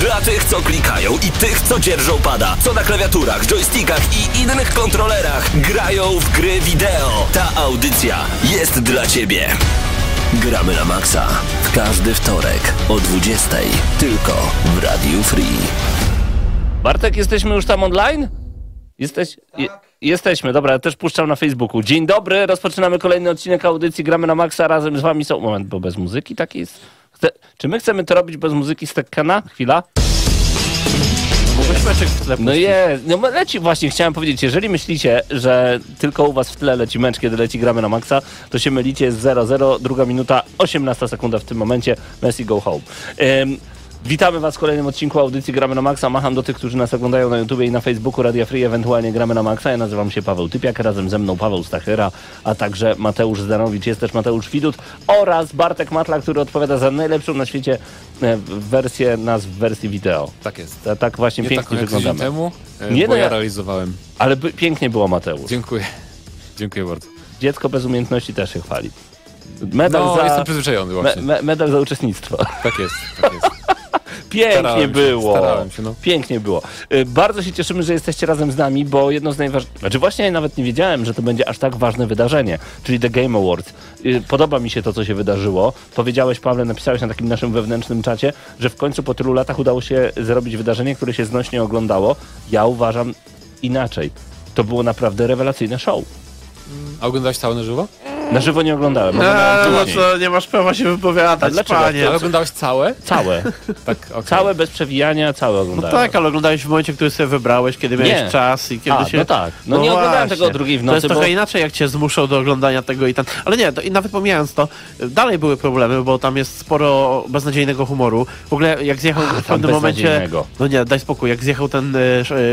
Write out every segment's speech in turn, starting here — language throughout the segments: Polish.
Dla tych, co klikają i tych, co dzierżą pada, co na klawiaturach, joystickach i innych kontrolerach grają w gry wideo. Ta audycja jest dla Ciebie. Gramy na maksa w każdy wtorek o 20.00 tylko w Radiu Free. Bartek, jesteśmy już tam online? Jesteś, je, jesteśmy, dobra, ja też puszczam na Facebooku. Dzień dobry, rozpoczynamy kolejny odcinek audycji Gramy na Maxa, razem z wami są... Moment, bo bez muzyki taki jest... Czy my chcemy to robić bez muzyki z Tekkena? Chwila. No jest, no leci właśnie, chciałem powiedzieć, jeżeli myślicie, że tylko u was w tle leci mecz, kiedy leci gramy na maksa, to się mylicie, jest 0-0, druga minuta, 18 sekunda w tym momencie, Messi go home. Ym, Witamy Was w kolejnym odcinku audycji Gramy na Maxa. Macham do tych, którzy nas oglądają na YouTubie i na Facebooku Radia Free, ewentualnie Gramy na Maxa. Ja nazywam się Paweł Typiak, razem ze mną Paweł Stachyra, a także Mateusz Zdanowicz, jest też Mateusz Widut oraz Bartek Matla, który odpowiada za najlepszą na świecie e, wersję nas w wersji wideo. Tak jest. Ta- Tak właśnie Nie pięknie tydzień wyglądamy. temu, e, Nie, bo no ja realizowałem. Ale pięknie było Mateusz. Dziękuję. Dziękuję bardzo. Dziecko bez umiejętności też się chwali. Medal, No, za, jestem przyzwyczajony me, właśnie. me, medal za uczestnictwo. Tak jest, tak jest. Pięknie Starałem się, było. starałem się, no. Pięknie było. Y, Bardzo się cieszymy, że jesteście razem z nami, bo jedno z najważniejszych. Znaczy, właśnie ja nawet nie wiedziałem, że to będzie aż tak ważne wydarzenie, czyli The Game Awards. Y, Podoba mi się to, co się wydarzyło. Powiedziałeś, Pawle, napisałeś na takim naszym wewnętrznym czacie, że w końcu po tylu latach udało się zrobić wydarzenie, które się znośnie oglądało. Ja uważam inaczej. To było naprawdę rewelacyjne show. A oglądałeś całe na żywo? Na żywo nie oglądałem. No, oglądałem no co, nie masz prawa się A wypowiadać, dlaczego? panie. Ale oglądałeś całe? Całe. Tak, okej. Całe bez przewijania, całe No oglądałem. tak, ale oglądałeś w momencie, który sobie wybrałeś, kiedy miałeś Nie. czas i kiedy A, się... no tak. No nie oglądałem właśnie. tego o drugiej w To nocy, jest bo- trochę inaczej, jak cię zmuszą do oglądania tego i tam. Ale nie, to, i nawet pomijając to, dalej były problemy, bo tam jest sporo beznadziejnego humoru. W ogóle jak zjechał w pewnym momencie... No nie, daj spokój, jak zjechał ten e,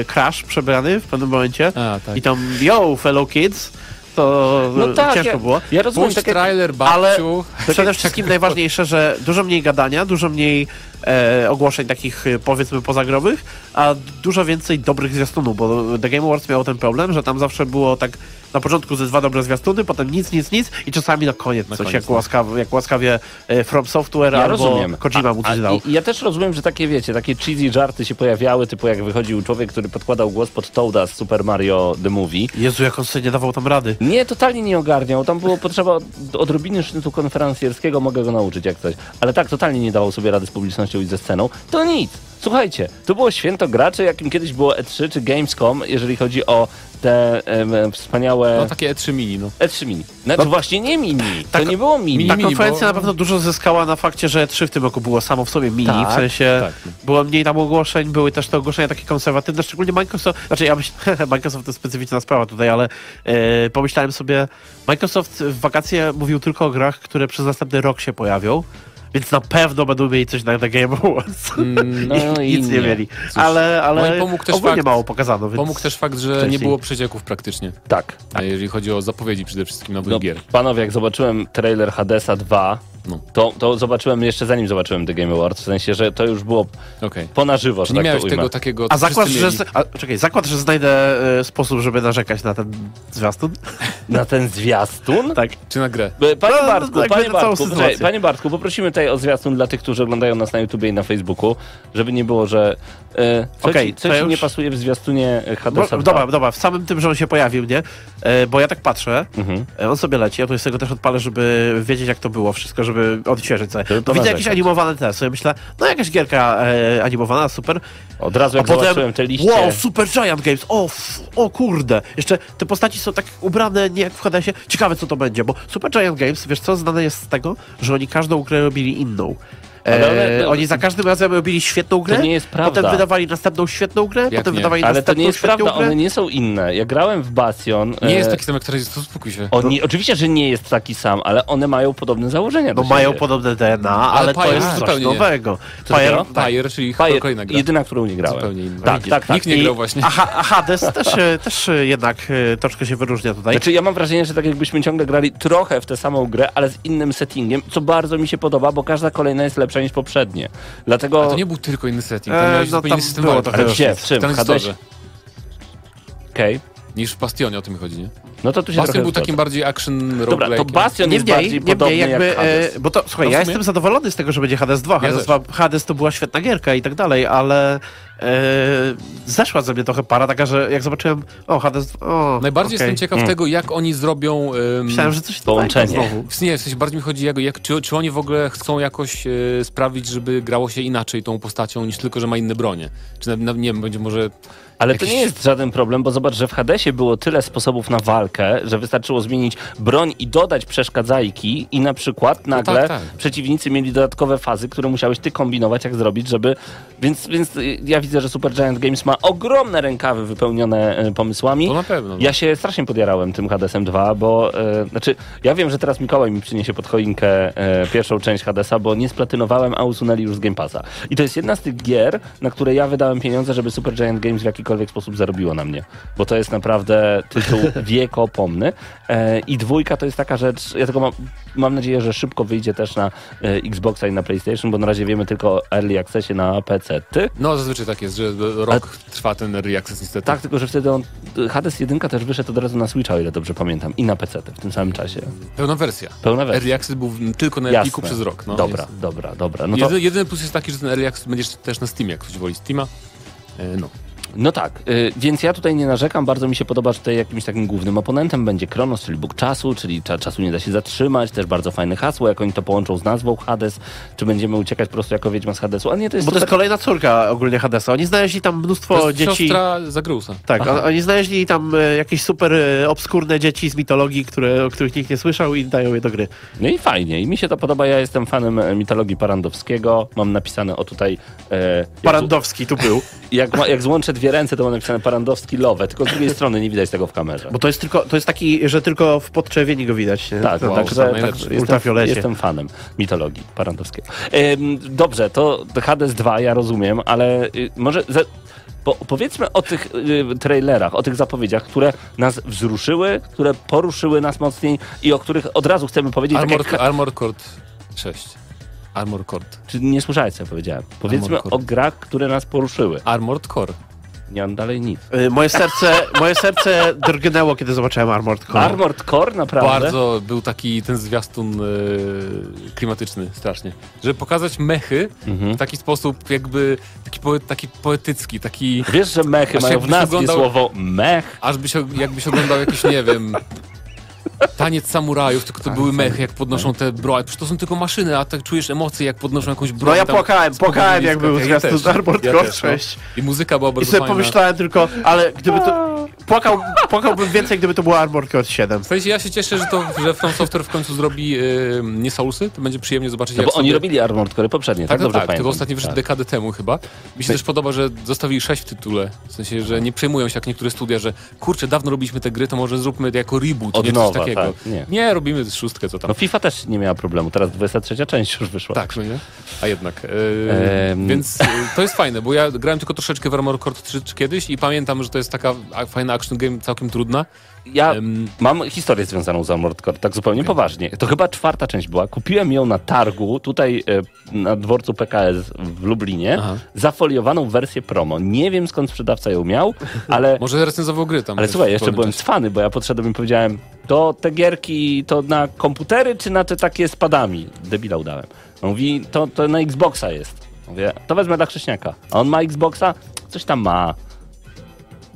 Crash przebrany w pewnym momencie A, tak. i tam yo, fellow kids, to No tak, ciężko ja, było. ja rozumiem, Puść tak trailer, Ale babciu. przede wszystkim najważniejsze, że dużo mniej gadania, dużo mniej e, ogłoszeń takich e, powiedzmy pozagrowych, a dużo więcej dobrych zwiastunów, bo The Game Awards miał ten problem, że tam zawsze było tak na początku ze dwa dobre zwiastuny, potem nic, nic, nic i czasami na koniec Na coś koniec, jak, no. łaskawie, jak łaskawie e, From Software ja albo rozumiem. Kojima mu A- coś a- dał. i- Ja też rozumiem, że takie, wiecie, takie cheesy żarty się pojawiały, typu jak wychodził człowiek, który podkładał głos pod Toada z Super Mario The Movie. Jezu, jak on sobie nie dawał tam rady. Nie, totalnie nie ogarniał. Tam było potrzeba od- odrobiny sznytu konferencjerskiego, mogę go nauczyć jak coś. Ale tak, totalnie nie dawał sobie rady z publicznością i ze sceną. To nic. Słuchajcie, to było święto graczy, jakim kiedyś było E3 czy Gamescom, jeżeli chodzi o te em, wspaniałe No takie E3 mini, no. E3 mini. Znaczy właśnie nie mini. To tak- nie było mini. Ta konferencja bo- na pewno dużo zyskała na fakcie, że 3 w tym roku było samo w sobie mini, Tak, w sensie tak. było mniej tam ogłoszeń, były też te ogłoszenia takie konserwatywne, szczególnie Microsoft, znaczy ja myślę, Microsoft to specyficzna sprawa tutaj, ale e, pomyślałem sobie, Microsoft w wakacje mówił tylko o grach, które przez następny rok się pojawią, więc na pewno będą mieli coś na The Game Awards. Mm, No I i nic nie nie. mieli. Cóż, ale no ale i pomógł też ogólnie fakt- mało pokazano, więc... Pomógł też fakt, że nie wcześniej. było przecieków praktycznie. Tak. A jeżeli chodzi o zapowiedzi przede wszystkim nowych No, gier. panowie, jak zobaczyłem trailer Hadesa 2, No, to, to zobaczyłem jeszcze zanim zobaczyłem The Game Awards, w sensie, że to już było okej. po na żywo, że nie tak miałeś tego takiego, A zakład, że... A, czekaj, zakład, że znajdę e, sposób, żeby narzekać na ten zwiastun? Na ten zwiastun? Tak. Czy na grę? E, Panie No, no, Bartku, tak, panie Bartku, czekaj, panie Bartku, poprosimy tutaj o zwiastun dla tych, którzy oglądają nas na YouTubie i na Facebooku, żeby nie było, że e, co, Okej, ci, co to ci ja nie już- pasuje w zwiastunie Hadesa Bo, 2? dobra, dobra, w samym tym, że on się pojawił, nie? E, bo ja tak patrzę, Mhm. e, on sobie leci, ja tu sobie go też odpalę, żeby wiedzieć, jak to było wszystko, żeby odświeżyć sobie. Żeby To widzę jakieś ponarzekać. animowane te, sobie myślę, no jakaś gierka e, animowana, super. Od razu A jak potem, zobaczyłem te liście... wow, Super Giant Games, o, f, o kurde. Jeszcze te postaci są tak ubrane, nie jak w Hadesie. Ciekawe, co to będzie, bo Super Giant Games, wiesz co, znane jest z tego, że oni każdą grę robili inną. Ale one- E, oni za każdym razem robili świetną grę, To nie jest prawda. potem wydawali następną świetną grę, potem nie? wydawali Ale to następną nie jest świetną prawda, grę. one nie są inne. Ja grałem w Bastion. Nie jest e, taki sam jak teraz, to spokój się. Oni, oczywiście, że nie jest taki sam, ale one mają podobne założenia. No mają podobne DNA, ale, to Pyre jest coś zupełnie nie. nowego. Takiego? tak. Czyli Fire, kolejna gra. jedyna, którą nie grałem. Zupełnie inna. Tak, Nikt- tak, tak. Nikt nie grał właśnie. A Hades też, e, też e, jednak e, troszkę się wyróżnia tutaj. Znaczy, ja mam wrażenie, że tak jakbyśmy ciągle grali trochę w tę samą grę, ale z innym settingiem, co bardzo mi się podoba, bo każda kolejna jest lepsza niż poprzednie. Dlatego... Ale to nie był tylko inny setting, tam E, miałeś no zupełnie tam inny system było Ale gdzie? W czym? W. Okej. Niż w Bastionie, o tym mi chodzi, nie? No to tu się Bastion był zgodzę. takim bardziej action Dobra, to. Bastion jest bardziej Niemniej, podobny niemniej jakby, jak Hades. e, bo to, słuchaj, No ja jestem zadowolony z tego, że będzie Hades 2. Hades. 2 Hades to była świetna gierka i tak dalej, ale e, zeszła ze mnie trochę para taka, że jak zobaczyłem, o Hades 2, o, Najbardziej okej. jestem ciekaw tego, jak oni zrobią... em, Myślałem, że coś Połączenie. znowu. Nie, w sensie bardziej mi chodzi, jak, jak, czy, czy oni w ogóle chcą jakoś e, sprawić, żeby grało się inaczej tą postacią, niż tylko, że ma inne bronie. Czy na, na, nie wiem, będzie może... Ale jakiś- to nie jest żaden problem, bo zobacz, że w Hadesie było tyle sposobów na walkę, że wystarczyło zmienić broń i dodać przeszkadzajki i na przykład nagle tak, tak. przeciwnicy mieli dodatkowe fazy, które musiałeś ty kombinować, jak zrobić, żeby... Więc, więc y, ja widzę, że Super Giant Games ma ogromne rękawy wypełnione e, pomysłami. To na pewno. no. Ja się strasznie podjarałem tym Hadesem 2, bo e, znaczy, ja wiem, że teraz Mikołaj mi przyniesie pod choinkę e, pierwszą część Hadesa, bo nie splatynowałem, a usunęli już z Game Passa. I to jest jedna z tych gier, na które ja wydałem pieniądze, żeby Super Giant Games w jakikolwiek sposób zarobiło na mnie. Bo to jest naprawdę tytuł wiekopomny. E, I dwójka to jest taka rzecz, ja tylko mam, mam nadzieję, że szybko wyjdzie też na e, Xboxa i na PlayStation, bo na razie wiemy tylko o Early Accessie na PC. Ty? No zazwyczaj tak jest, że rok trwa ten early access niestety. Tak, tylko że wtedy on, Hades 1 też wyszedł od razu na Switcha, o ile dobrze pamiętam, i na PC w tym samym czasie. Pełna wersja. Pełna wersja. Early access był tylko na. Epiku przez rok. No, dobra, więc- dobra, dobra. No, to, Jedy, jedyny plus jest taki, że ten early access będziesz też na Steamie, jak ktoś woli Steama. E, No. No tak, y, więc ja tutaj nie narzekam, bardzo mi się podoba, że tutaj jakimś takim głównym oponentem będzie Kronos, czyli Bóg czasu, czyli cza, czasu nie da się zatrzymać, też bardzo fajne hasło, jak oni to połączą z nazwą Hades, czy będziemy uciekać po prostu jako wiedźma z Hadesu, a nie, to jest Bo to jest super... kolejna córka ogólnie Hadesa. Oni znaleźli tam mnóstwo To jest dzieci. siostra Zagrusa. Tak, Aha. oni znaleźli tam e, jakieś super e, obskurne dzieci z mitologii, które, o których nikt nie słyszał i dają je do gry. No i fajnie, i mi się to podoba, ja jestem fanem e, mitologii Parandowskiego, mam napisane o tutaj... E, Parandowski tu był, jak, jak złączę dwie ręce, to mam napisane Parandowski Love, tylko z drugiej strony nie widać tego w kamerze. bo to jest tylko, to jest taki, że tylko w podczerwieni go widać. nie? Tak, wow, także to tak, najlepsze. jestem, Ultrafiolecie. jestem fanem mitologii parandowskiej. Ym, dobrze, to Hades 2 ja rozumiem, ale y, może ze, po, powiedzmy o tych y, trailerach, o tych zapowiedziach, które nas wzruszyły, które poruszyły nas mocniej i o których od razu chcemy powiedzieć, tak Armor, jak, Armor Core 6. Armor Core. czy nie słyszałeś co ja powiedziałem. Powiedzmy o grach, które nas poruszyły. Armored Core. Nie mam dalej nic. Y, Moje serce, moje serce drgnęło, kiedy zobaczyłem Armored Core. Armored Core, naprawdę? Bardzo był taki ten zwiastun e, klimatyczny strasznie. Żeby pokazać mechy Mhm. w taki sposób jakby taki, poe, taki poetycki, taki Wiesz, że mechy mają w nazwie oglądał- słowo mech. aż byś, jakbyś oglądał jakiś, nie wiem, taniec samurajów, tylko to były mechy, jak podnoszą te broń. Przecież to są tylko maszyny, a tak czujesz emocje, jak podnoszą jakąś broń. No ja płakałem, płakałem jak był Ja zwiastun z Armored ja Core też, no. 6. I muzyka była I bardzo sobie fajna. pomyślałem tylko, ale gdyby to... Płakał, płakałbym więcej, gdyby to było Armored Core 7. W sensie ja się cieszę, że to, że From Software w końcu zrobi e, nie Soulsy, to będzie przyjemnie zobaczyć No jak bo oni sobie... robili Armored Core poprzednie, tak? Tak, tak, Dobrze tak, pamiętam. tylko ostatnio wyszedł Tak. dekadę temu chyba. Mi się też podoba, że zostawili sześć w tytule. W sensie, że nie przejmują się jak niektóre studia, że kurczę, dawno robiliśmy te gry, to może zróbmy to jako reboot, Od nie nowa, coś takiego. tak, nie. nie, robimy szóstkę, co tam. No FIFA też nie miała problemu, teraz 23 część już wyszła. Tak, no nie? A jednak. e, Em. Więc e, to jest fajne, bo ja grałem tylko troszeczkę w Armored Core 3 kiedyś i pamiętam, że to jest taka fajna action game, całkiem trudna. Ja Em, mam historię związaną z Armored Core, tak zupełnie poważnie. To chyba czwarta część była. Kupiłem ją na targu, tutaj e, na dworcu PKS w Lublinie, Aha. zafoliowaną wersję promo. Nie wiem skąd sprzedawca ją miał, ale... może recenzował gry tam. Ale słuchaj, jeszcze byłem cwany, bo ja podszedłem i powiedziałem, to te gierki to na komputery, czy na te takie z padami? Debila udałem. On mówi, to, to na Xboxa jest. Mówię, to wezmę dla Krzyśniaka. A on ma Xboxa? Coś tam ma.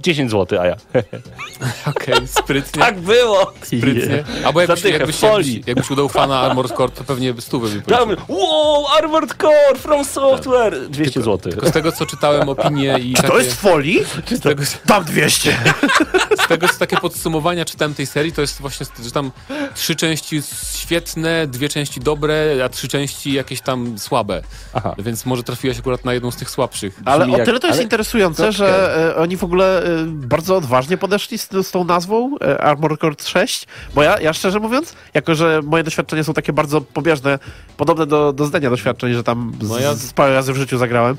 10 zł, a ja. Okej, sprytnie. tak było! Sprytnie. Albo jakbyś, Zadychę, jakbyś, jakbyś, jakbyś udał fana Armored Core, to pewnie stówę by Tam, wow, Armored Core from Software! 200 zł. Tylko z tego, co czytałem opinie i Czy takie, to jest folii? z tego, Dam 200. z tego co takie podsumowania czytałem tej serii, to jest właśnie, że tam trzy części świetne, dwie części dobre, a trzy części jakieś tam słabe. Aha. Więc może trafiłaś akurat na jedną z tych słabszych. Ale Brzmi o jak- tyle to jest ale- interesujące, że e, oni w ogóle e, bardzo odważnie podeszli z, z tą nazwą e, Armored Core 6, bo ja, ja szczerze mówiąc, jako że moje doświadczenia są takie bardzo pobieżne, podobne do, do zdania doświadczeń, że tam z, No ja- z parę razy w życiu zagrałem,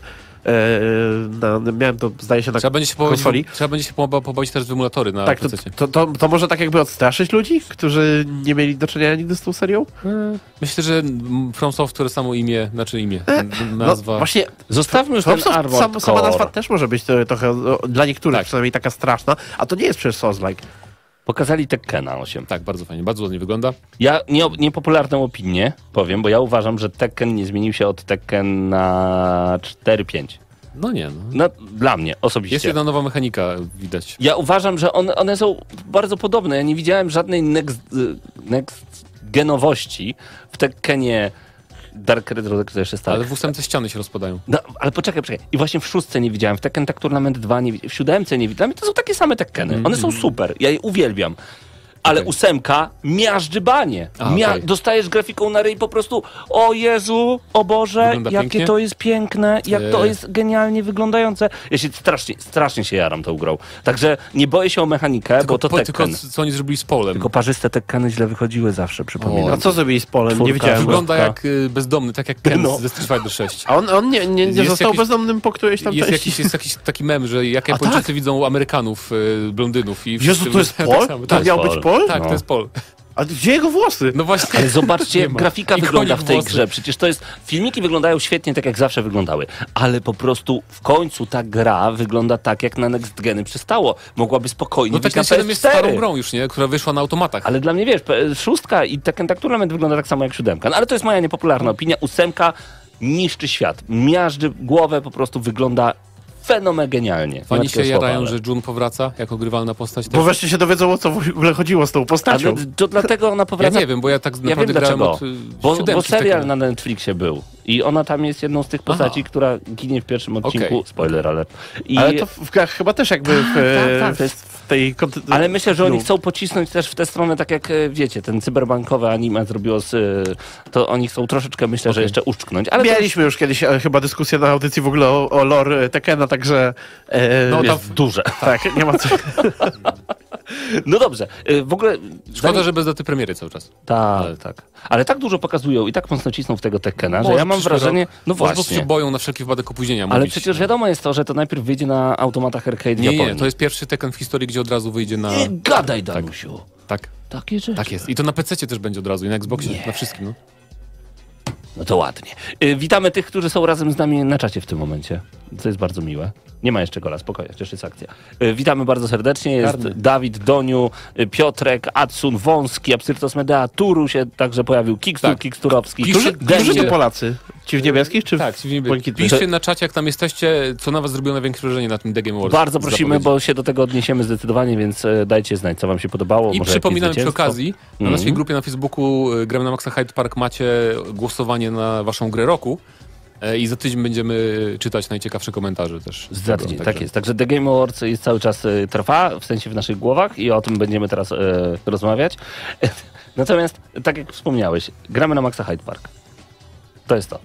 na, miałem to zdaje się na Trzeba będzie się konsoli. trzeba będzie się poba- pobawić też w emulatory na Tak, to, to, to, to może tak jakby odstraszyć ludzi, którzy nie mieli do czynienia nigdy z tą serią? Myślę, że From Software samo imię, znaczy imię, n- No, nazwa. właśnie Zostawmy już From ten Armored sam, sama nazwa też może być trochę dla niektórych Tak. przynajmniej taka straszna, a to nie jest przecież Souls-like. Pokazali Tekkena 8. Tak, bardzo fajnie, bardzo ładnie wygląda. Ja nie, niepopularną opinię powiem, bo ja uważam, że Tekken nie zmienił się od Tekken na 4-5. No nie, no. No, dla mnie osobiście. Jest jedna nowa mechanika, widać. Ja uważam, że one, one są bardzo podobne. Ja nie widziałem żadnej next, next genowości w Tekkenie Dark Red to jeszcze stary. Ale w ósemce ściany się rozpadają. No, ale poczekaj, poczekaj. I właśnie w szóstce nie widziałem, w Tekken Tag Tournament 2 nie widziałem, w siódemce nie widziałem. Dla mnie to są takie same Tekkeny. One są super, ja je uwielbiam. Ale Okej. ósemka miażdży banie. A, Mia- okej. Dostajesz grafiką na ryj po prostu o Jezu, o Boże, Wygląda jakie pięknie? to jest piękne, jak to jest genialnie wyglądające. Ja się strasznie, strasznie się jaram tą grą. Także nie boję się o mechanikę, Tylko, bo to po, tylko Tekken. c- co oni zrobili z polem. Tylko parzyste Tekkeny źle wychodziły zawsze, przypominam. A co zrobili z polem? Czwórka. Nie widziałem. Wygląda jak y, bezdomny, tak jak Ken No. ze Street Fighter 6. A on, on nie, nie, nie został jakiś- bezdomnym po którejś tam Jest części? jakiś, jest jakiś taki mem, że jak Japończycy tak? widzą Amerykanów, y, blondynów i Jezu, wszyscy to jest tak Pol? samo. To Tak, miał być Pol? Tak No. to jest Pol. A gdzie jego włosy? No właśnie. Ale zobaczcie, jak grafika wygląda w tej włosy. grze. Przecież to jest. Filmiki wyglądają świetnie, tak jak zawsze wyglądały. Ale po prostu w końcu ta gra wygląda tak, jak na Next Geny przystało. Mogłaby spokojnie No być Tekken na 7 jest PS4. starą grą już, nie? Która wyszła na automatach. Ale dla mnie wiesz, szóstka i Tekken Tag Tournament wygląda tak samo jak siódemka. No ale to jest moja niepopularna opinia. Ósemka niszczy świat. Miażdży głowę, po prostu wygląda fenomenalnie. Fani się ale- że Jun powraca jako grywalna postać. Bo Też. wreszcie się dowiedzą, o co w ogóle chodziło z tą postacią. Ale to dlatego ona Ja powraca nie wiem, bo ja tak Ja naprawdę wiem grałem dlaczego. od y, Bo, bo serial na Netflixie był. I ona tam jest jedną z tych postaci, Aha. która ginie w pierwszym odcinku. Okej. Spoiler alert. I, Ale to w grach chyba też jakby w, tak, tak, to w, w tej... ale myślę, że oni no. chcą pocisnąć też w tę stronę, tak jak e, wiecie, ten cyberbankowy anime zrobiło z... e, To oni chcą troszeczkę, myślę, że Okej. jeszcze uszczknąć. Ale to Mieliśmy już kiedyś e, chyba dyskusję na audycji w ogóle o, o lore Tekena, także... E, No, tam- jest duże. Tak, nie ma co... No dobrze. W ogóle... Szkoda, że bez daty premiery cały czas. Tak, tak. Ale tak dużo pokazują i tak mocno cisną w tego Tekkena, że ja mam przyszły wrażenie... No Może po prostu właśnie. się boją na wszelki wypadek opóźnienia Ale mówić. przecież wiadomo jest to, że to najpierw wyjdzie na automatach arcade w Nie, Japonii. nie, to jest pierwszy Tekken w historii, gdzie od razu wyjdzie na... Nie gadaj, Danusiu. Tak, Takie rzeczy. tak jest. I to na PC też będzie od razu, i na Xboxie, na wszystkim, no. No to ładnie. Y, witamy tych, którzy są razem z nami na czacie w tym momencie. To jest bardzo miłe. Nie ma jeszcze gola, spokojnie, przecież jest akcja. Y, witamy bardzo serdecznie. Jest Karny. Dawid, Doniu, y, Piotrek, Adsun, Wąski, Absyrtos Medea, Turu się także pojawił, Kikstur, Tak. Kiksturowski. Którzy Będzie- to Polacy? Ci w niebieskich, czy Tak, w błękitnych? piszcie na czacie, jak tam jesteście, co na was zrobiło największe wrażenie na tym The Game Awards. Bardzo prosimy, bo się do tego odniesiemy zdecydowanie, więc e, dajcie znać, co wam się podobało. I może przypominam przy okazji, na Mhm. naszej grupie na Facebooku y, Gramy na Maxa Hyde Park macie głosowanie na waszą grę roku e, i za tydzień będziemy czytać najciekawsze komentarze też. z Za tydzień, tak jest. Także The Game Awards jest cały czas e, trwa, w sensie w naszych głowach i o tym będziemy teraz e, rozmawiać. Natomiast, tak jak wspomniałeś, gramy na Maxa Hyde Park. To jest to.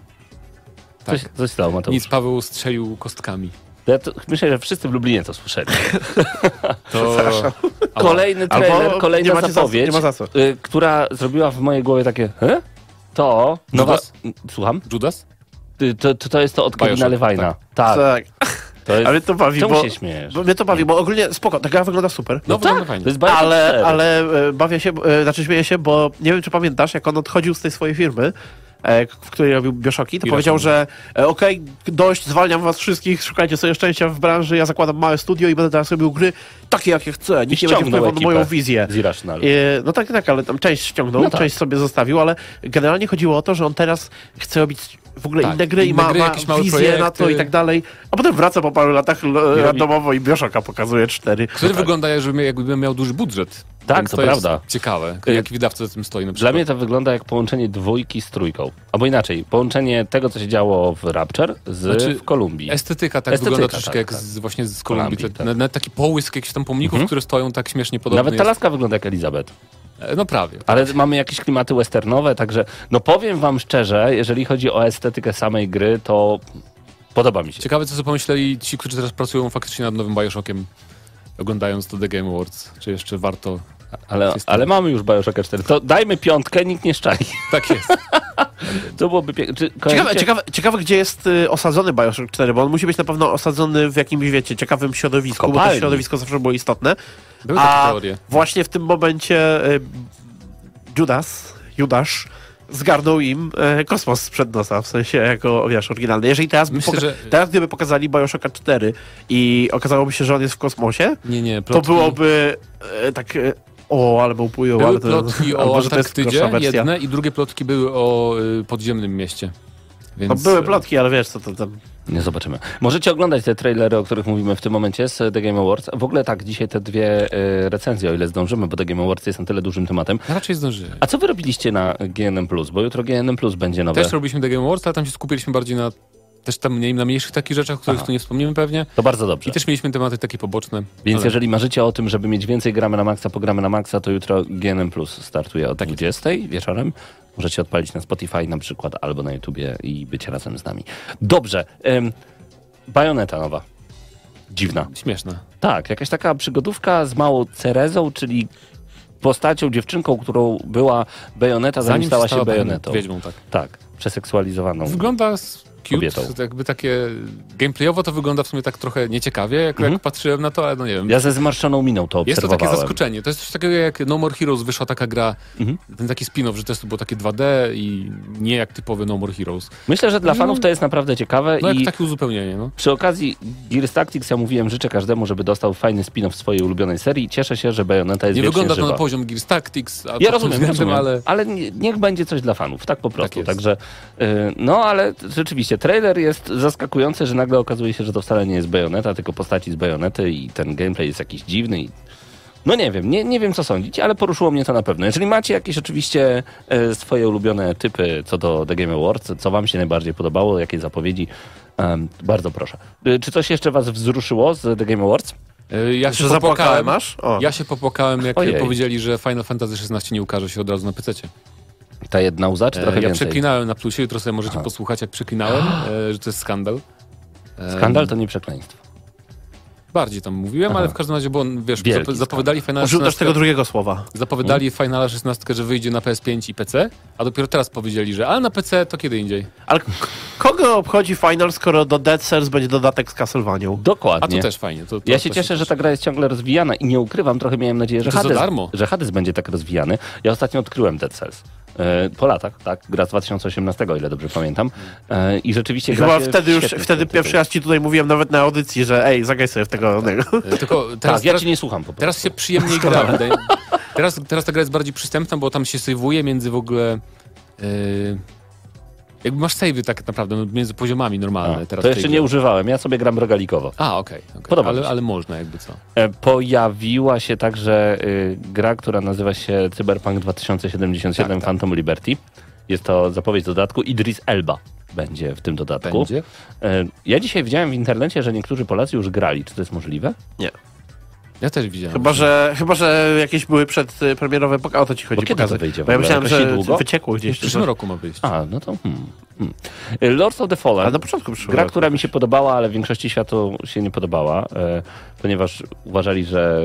Coś, Tak. coś stało, Mateusz. Nic, Paweł strzelił kostkami. Ja to, myślę, że wszyscy w Lublinie to słyszeli. To... Kolejny Albo trailer, kolejna za co- zapowiedź, nie ma za co. y, która zrobiła w mojej głowie takie, e? To nowa... Judas? Słucham? Judas? To, to, to jest to od Kevina Bioshock, Levina. Tak. Tak. To jest... Ale to bawi, bo, się śmiejesz? bo mnie to bawi, bo ogólnie spoko, ta gra wygląda super. No, wygląda tak, fajnie. to jest Ale, 4. ale e, bawię się, e, znaczy śmieję się, bo nie wiem, czy pamiętasz, jak on odchodził z tej swojej firmy, e, w której robił Bioshocki, to I powiedział, Rashomon. że e, okej, dość, zwalniam was wszystkich, szukajcie sobie szczęścia w branży, ja zakładam małe studio i będę teraz robił gry takie, jakie chcę, nikt nie będzie wpływał na moją wizję. E, No tak, tak, ale tam część ściągnął, No tak. część sobie zostawił, ale generalnie chodziło o to, że on teraz chce robić w ogóle Tak, inne gry i inne ma, gry, ma jakieś małe wizję na to projekty. i tak dalej, a potem wraca po paru latach l- randomowo i Bioshocka pokazuje cztery. Który wygląda, jakby jakby miał duży budżet. Tak, Więc to to jest prawda. ciekawe, Y, jaki wydawca za tym stoi na Dla mnie to wygląda jak połączenie dwójki z trójką. Albo inaczej, połączenie tego, co się działo w Rapture z Znaczy, w Kolumbii. Estetyka tak Estetyka, wygląda troszeczkę tak, jak tak. z, właśnie z Kolumbii. Kolumbii, tak. na- Nawet taki połysk jakichś tam pomników, które stoją tak śmiesznie podobnie. Nawet ta laska wygląda jak Elizabeth. E, No prawie. Ale mamy jakieś klimaty westernowe, także no powiem wam szczerze, jeżeli chodzi o estetykę samej gry, to podoba mi się. Ciekawe, co sobie pomyśleli ci, którzy teraz pracują faktycznie nad nowym Bioshockiem, oglądając to The Game Awards. Czy jeszcze warto... Ale, ale mamy już Bioshocka 4. To dajmy piątkę, nikt nie szczai. Tak jest. To byłoby piękne. Ciekawe, ciekawe, ciekawe, gdzie jest y, osadzony Bioshock 4, bo on musi być na pewno osadzony w jakimś, wiecie, ciekawym środowisku, bo to środowisko zawsze było istotne. Były takie A teorie. właśnie w tym momencie y, Judas, Judasz zgarnął im e, kosmos sprzed nosa, w sensie jako, wiesz, oryginalny. Jeżeli teraz, by Myślę, poka- że- teraz gdyby pokazali Bioshocka 4 i okazałoby się, że on jest w kosmosie, Nie, nie, to byłoby e, tak... E, o, ale pują, Były ale to, plotki albo, o że to jest Antarktydzie, gorsza wersja. jedne, i drugie plotki były o y, podziemnym mieście. No, Więc, były e, plotki, ale wiesz, co to tam... Nie zobaczymy. Możecie oglądać te trailery, o których mówimy w tym momencie z The Game Awards. W ogóle tak, dzisiaj te dwie y, recenzje, o ile zdążymy, bo The Game Awards jest na tyle dużym tematem. Raczej zdążyłem. A co wy robiliście na GNM+, bo jutro GNM+, będzie nowe. Też robiliśmy The Game Awards, ale tam się skupiliśmy bardziej na też tam mniej, na mniejszych takich rzeczach, o których Aha. tu nie wspomnimy pewnie. To bardzo dobrze. I też mieliśmy tematy takie poboczne. Więc ale- jeżeli marzycie o tym, żeby mieć więcej gramy na maksa, pogramy na maksa, to jutro GNM Plus startuje o 20 wieczorem. Możecie odpalić na Spotify na przykład albo na YouTubie i być razem z nami. Dobrze. Ym, Bajoneta nowa. Dziwna. Śmieszne. Tak, jakaś taka przygodówka z małą Cerezą, czyli postacią, dziewczynką, którą była Bajoneta, zanim, Zanim stała się Bajonetą. Wiedźmą, tak. Tak, przeseksualizowaną. Wygląda z cute, Kobietą. jakby takie gameplayowo to wygląda w sumie tak trochę nieciekawie, jak, jak patrzyłem na to, ale no nie wiem. Ja ze zmarszczoną miną to Jest to obserwowałem. takie zaskoczenie. To jest coś takiego jak No More Heroes, wyszła taka gra, Mhm. ten taki spin-off, że to było takie 2D i nie jak typowy No More Heroes. Myślę, że dla fanów to jest naprawdę ciekawe No i jak takie uzupełnienie, no. Przy okazji Gears Tactics ja mówiłem, życzę każdemu, żeby dostał fajny spin-off swojej ulubionej serii. Cieszę się, że Bayonetta jest Nie wygląda to żywa. na poziom Gears Tactics, a Ja rozumiem, rozumiem ale ale nie- niech będzie coś dla fanów, tak po prostu. jest. Także, y, no ale rzeczywiście, trailer jest zaskakujący, że nagle okazuje się, że to wcale nie jest Bayonetta, tylko postaci z Bajonety i ten gameplay jest jakiś dziwny i no nie wiem, nie, nie wiem co sądzić, ale poruszyło mnie to na pewno. Jeżeli macie jakieś oczywiście e, swoje ulubione typy co do The Game Awards, co wam się najbardziej podobało, jakie zapowiedzi, em, bardzo proszę. E, Czy coś jeszcze was wzruszyło z The Game Awards? y, ja się popłakałem. O. Ja się popłakałem, jak Ojej. powiedzieli, że Final Fantasy XVI nie ukaże się od razu na PC. Ta jedna łza, czy trochę E, Ja więcej? przeklinałem na plusie, jutro sobie możecie Aha. posłuchać, jak przeklinałem, e, że to jest skandal. E, Skandal to nie przekleństwo. Bardziej tam mówiłem, Aha. ale w każdym razie, bo wiesz, Wielki zap- zapowiadali Final Użył też 16, tego drugiego słowa. zapowiadali Finala 16, że wyjdzie na PS5 i PC, a dopiero teraz powiedzieli, że ale na PC to kiedy indziej. Ale kogo obchodzi Final, skoro do Dead Cells będzie dodatek z Castlevanią? A Dokładnie. to też fajnie. To, to, Ja się cieszę, że ta gra jest ciągle rozwijana i nie ukrywam, trochę miałem nadzieję, że To za Hades, darmo. że Hades będzie tak rozwijany. Ja ostatnio odkryłem Dead Cells. E, po latach, tak? Gra z 2018, o ile dobrze pamiętam. E, I rzeczywiście chyba wtedy już, wtedy pierwszy raz ci tutaj mówiłem nawet na audycji, że ej, zagraj sobie w tego. tego. E, Tylko teraz, Tak, ja teraz, cię nie słucham po prostu. teraz się przyjemniej gra. Teraz, teraz ta gra jest bardziej przystępna, bo tam się sejwuje między w ogóle... e, jakby masz savey tak naprawdę no, między poziomami normalne. A, teraz to jeszcze nie używałem, ja sobie gram rogalikowo. A, okej. Podoba mi ale, się. ale można jakby co. E, pojawiła się także y, gra, która nazywa się Cyberpunk 2077 Tak, tak. Phantom Liberty. Jest to zapowiedź dodatku. Idris Elba będzie w tym dodatku. Będzie? E, ja dzisiaj widziałem w internecie, że niektórzy Polacy już grali. Czy to jest możliwe? Nie. Ja też widziałem. Chyba, że, chyba, że jakieś były przedpremierowe pokazy. O to ci chodzi Bo kiedy pokazy. to wyjdzie w Bo ja myślałem, że niedługo? wyciekło w gdzieś. przyszłym roku ma wyjść. A, no to... Hmm, hmm. E, Lords of the Fallen. Ale na początku przyszło. Gra, która mi się podobała, ale większości światu się nie podobała, e, ponieważ uważali, że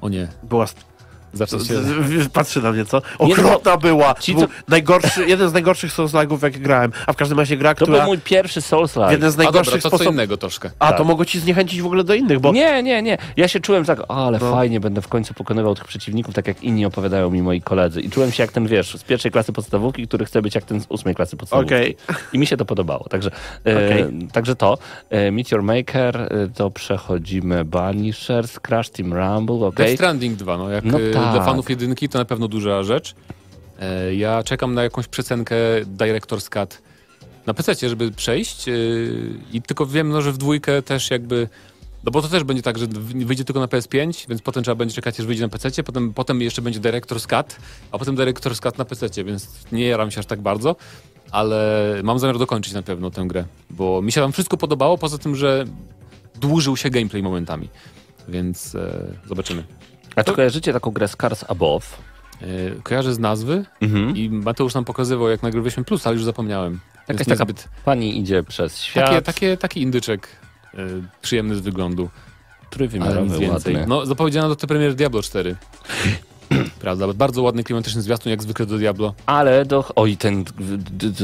O nie. Była... Zawsze się... Patrzy na mnie, co? Nie, Okropna była! Ci, co- najgorszy, jeden z najgorszych Souls-like'ów, jakie grałem. A w każdym razie gra, to która... był mój pierwszy Souls-like. Jeden z A dobra, najgorszych to co innego troszkę. A, Tak. to mogło ci zniechęcić w ogóle do innych, bo... Nie, nie, nie. Ja się czułem tak, o, ale No. fajnie, będę w końcu pokonywał tych przeciwników, tak jak inni opowiadają mi moi koledzy. I czułem się jak ten, wiesz, z pierwszej klasy podstawówki, który chce być jak ten z ósmej klasy podstawówki. Okej. I mi się to podobało. Także, e, Okej. także to. E, Meteor Maker, e, to przechodzimy Banishers, Crash Team Rumble, Death okej. Stranding 2, no jak No e, tak. dla fanów jedynki to na pewno duża rzecz. E, Ja czekam na jakąś przecenkę Director's Cut na PC, żeby przejść yy, i tylko wiem, no, że w dwójkę też jakby no bo to też będzie tak, że wyjdzie tylko na PS5, więc potem trzeba będzie czekać, aż wyjdzie na PC, potem, potem jeszcze będzie Director's Cut, a potem Director's Cut na PC, więc nie jaram się aż tak bardzo, ale mam zamiar dokończyć na pewno tę grę, bo mi się tam wszystko podobało, poza tym, że dłużył się gameplay momentami, więc e, zobaczymy. A czy kojarzycie taką grę Scars Above? E, kojarzę z nazwy Mhm. i Mateusz nam pokazywał, jak nagrywaliśmy plus, ale już zapomniałem. Jakaś taka niezbyt- pani idzie przez świat, takie, takie, taki indyczek e, przyjemny z wyglądu. Trójwymiarowy, ładny. No, zapowiedziano do tej premiery Diablo 4. Prawda, bardzo ładny, klimatyczny zwiastun, jak zwykle do Diablo. Ale do... Oj, ten,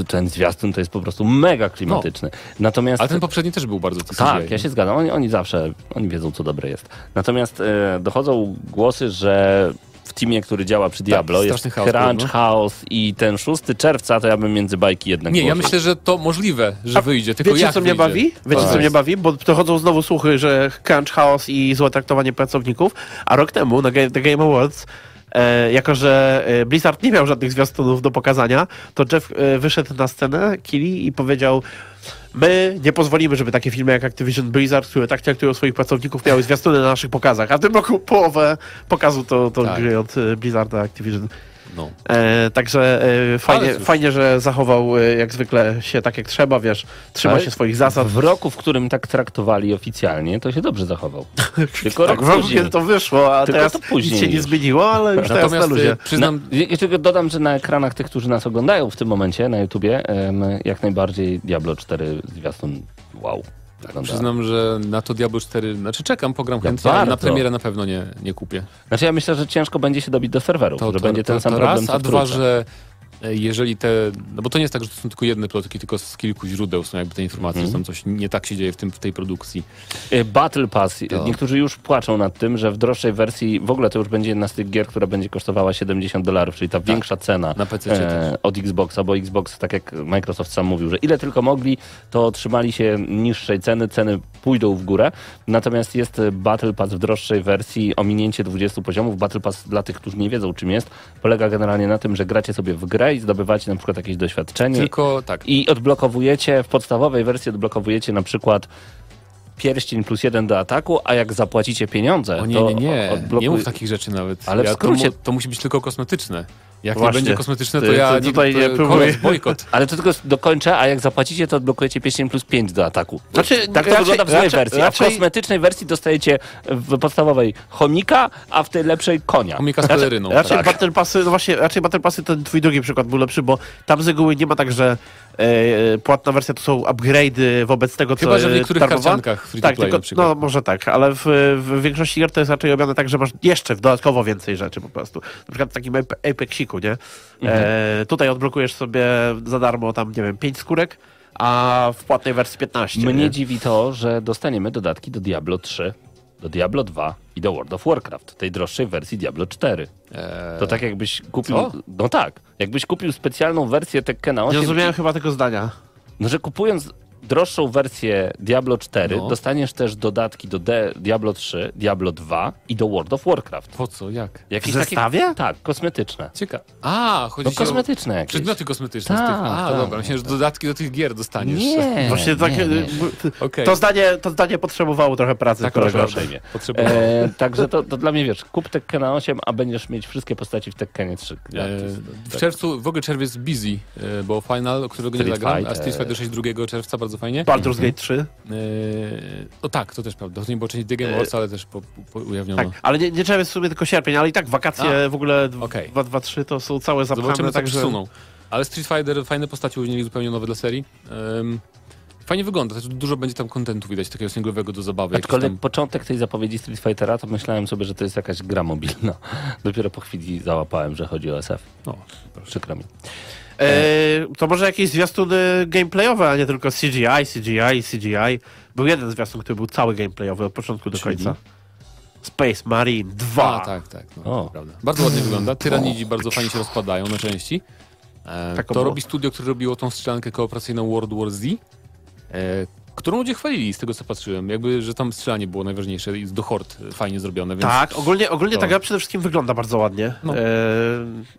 ten zwiastun to jest po prostu mega klimatyczny. Natomiast... Ale ten poprzedni też był bardzo CGI. Tak, ja się zgadzam. Oni, oni zawsze, oni wiedzą, co dobre jest. Natomiast e, dochodzą głosy, że w teamie, który działa przy Diablo jest straszny chaos Crunch był, no. House i ten 6 czerwca to ja bym między bajki jednak Nie, ja włożył. myślę, że to możliwe, że wyjdzie, tylko Wiecie, jak co mnie bawi? Wiecie, To co mnie jest- bawi? Bo dochodzą znowu słuchy, że crunch, chaos i złe traktowanie pracowników, a rok temu na Game Awards jako, że e, Blizzard nie miał żadnych zwiastunów do pokazania, to Jeff e, wyszedł na scenę, Kili, i powiedział my nie pozwolimy, żeby takie firmy jak Activision Blizzard, które tak traktują swoich pracowników, miały zwiastuny na naszych pokazach. A w tym roku połowę pokazu to, to Tak. gry od e, Blizzarda Activision. No. E, także e, fajnie, fajnie, że zachował e, jak zwykle się tak jak trzeba, wiesz, trzyma Ale się swoich zasad. W roku, w którym tak traktowali oficjalnie, to się dobrze zachował. Tylko Tak, rok później. to wyszło, a Tylko teraz to później nic się nie już. zmieniło, ale już teraz na Natomiast luzie. e, przyznam, Na, ja tylko dodam, że na ekranach tych, którzy nas oglądają w tym momencie na YouTubie, em, jak najbardziej Diablo 4 zwiastun wow. Wygląda. przyznam, że na to Diablo 4, znaczy czekam, pogram Ja chętnie, ale na premierę na pewno nie, nie kupię. Znaczy ja myślę, że ciężko będzie się dobić do serwerów, że będzie ten sam to problem raz, a dwa, że jeżeli te, no bo to nie jest tak, że to są tylko jedne plotki, tylko z kilku źródeł są jakby te informacje, Mhm. że tam coś nie tak się dzieje w, tym, w tej produkcji. Y, Battle Pass. To- Niektórzy już płaczą nad tym, że w droższej wersji w ogóle to już będzie jedna z tych gier, która będzie kosztowała 70 dolarów, czyli ta większa cena Tak. Na PC e, od Xboxa, bo Xbox, tak jak Microsoft sam mówił, że ile tylko mogli, to trzymali się niższej ceny, ceny pójdą w górę. Natomiast jest e, Battle Pass w droższej wersji, ominięcie 20 poziomów. Battle Pass dla tych, którzy nie wiedzą czym jest, polega generalnie na tym, że gracie sobie w grę i zdobywacie na przykład jakieś doświadczenie Tylko tak, i odblokowujecie, w podstawowej wersji odblokowujecie na przykład pierścień plus jeden do ataku, a jak zapłacicie pieniądze, o nie, to nie, nie, odblokuj- nie mów takich rzeczy nawet. Ale w ja, skrócie- To, mu, to musi być tylko kosmetyczne. Jak Właśnie. nie będzie kosmetyczne, to ja tutaj nie to- próbuj. koniec, bojkot. Ale to tylko dokończę, a jak zapłacicie, to odblokujecie pierścień plus 5 do ataku. Znaczy, tak to raczej- wygląda w złej raczej- wersji, a w raczej- kosmetycznej wersji dostajecie w podstawowej chomika, a w tej lepszej konia. Komika z peleryną. Raczej tak. Battle Passy, no właśnie, raczej Battle Passy ten twój drugi przykład był lepszy, bo tam z reguły nie ma tak, że płatna wersja to są upgrade'y wobec tego, co Chyba, że w e, niektórych darmowa. karciankach free to Tak, play tylko, no może tak, ale w, w większości gier to jest raczej robione tak, że masz jeszcze dodatkowo więcej rzeczy po prostu. Na przykład w takim Ape- Apexiku, nie? Mhm. E, tutaj odblokujesz sobie za darmo tam, nie wiem, 5 skórek, a w płatnej wersji 15. Mnie nie? dziwi to, że dostaniemy dodatki do Diablo 3, do Diablo 2 i do World of Warcraft, tej droższej wersji Diablo 4. Eee, To tak jakbyś kupił... Co? No tak, jakbyś kupił specjalną wersję Tekkena Nie 8 rozumiałem chyba tego zdania. No, że kupując droższą wersję Diablo 4, No. dostaniesz też dodatki do D Diablo 3, Diablo 2 i do World of Warcraft. po co, jak? Jakieś W zestawie? Takie, tak, kosmetyczne. Ciekawe. A, chodzi No o kosmetyczne jakieś. przedmioty kosmetyczne. z Tak, tych. A, tak. dobra, myślałem, że dodatki do tych gier dostaniesz. Nie, Właśnie tak, nie, nie. Okej. To, zdanie, to zdanie potrzebowało trochę pracy. Tak, kolego. proszę. Proszę imię. Potrzebowałem. E, także to, to dla mnie, wiesz, kup Tekkena 8, a będziesz mieć wszystkie postaci w Tekkenie 3. E, w czerwcu, w ogóle czerwiec busy, e, bo final, którego nie Street zagram, a. Street Fighter 6 2 czerwca, bardzo fajnie. Baldur's Gate 3. E, no tak, to też prawda. To nie było część The Game Awards, ale też po, po, ujawniono. Tak, ale nie, nie czerwiec w sumie tylko sierpień, ale i tak wakacje w ogóle okej. 2, 2, 3 to są całe zapchane, Zobaczymy, także... przesuną. Ale Street Fighter, fajne postacie uznali zupełnie nowe dla serii. Em, fajnie wygląda, też dużo będzie tam kontentu widać, takiego singlowego do zabawy. Aczkolwiek tam... początek tej zapowiedzi Street Fightera, to myślałem sobie, że to jest jakaś gra mobilna. Dopiero po chwili załapałem, że chodzi o SF. O, Przykro mi. E, to może jakieś zwiastuny gameplayowe, a nie tylko CGI, CGI, CGI. Był jeden zwiastun, który był cały gameplayowy od początku do Czyli? końca. Space Marine 2. A, tak, tak. No, prawda. Bardzo ładnie wygląda. Tyranidzi bardzo fajnie się rozpadają na części. E, Tak to było. robi studio, które robiło tą strzelankę kooperacyjną World War Z. E, którą ludzie chwalili z tego co patrzyłem. Jakby, że tam strzelanie było najważniejsze i do hord fajnie zrobione. Więc Tak, ogólnie, ogólnie to- ta gra przede wszystkim wygląda bardzo ładnie. No. E,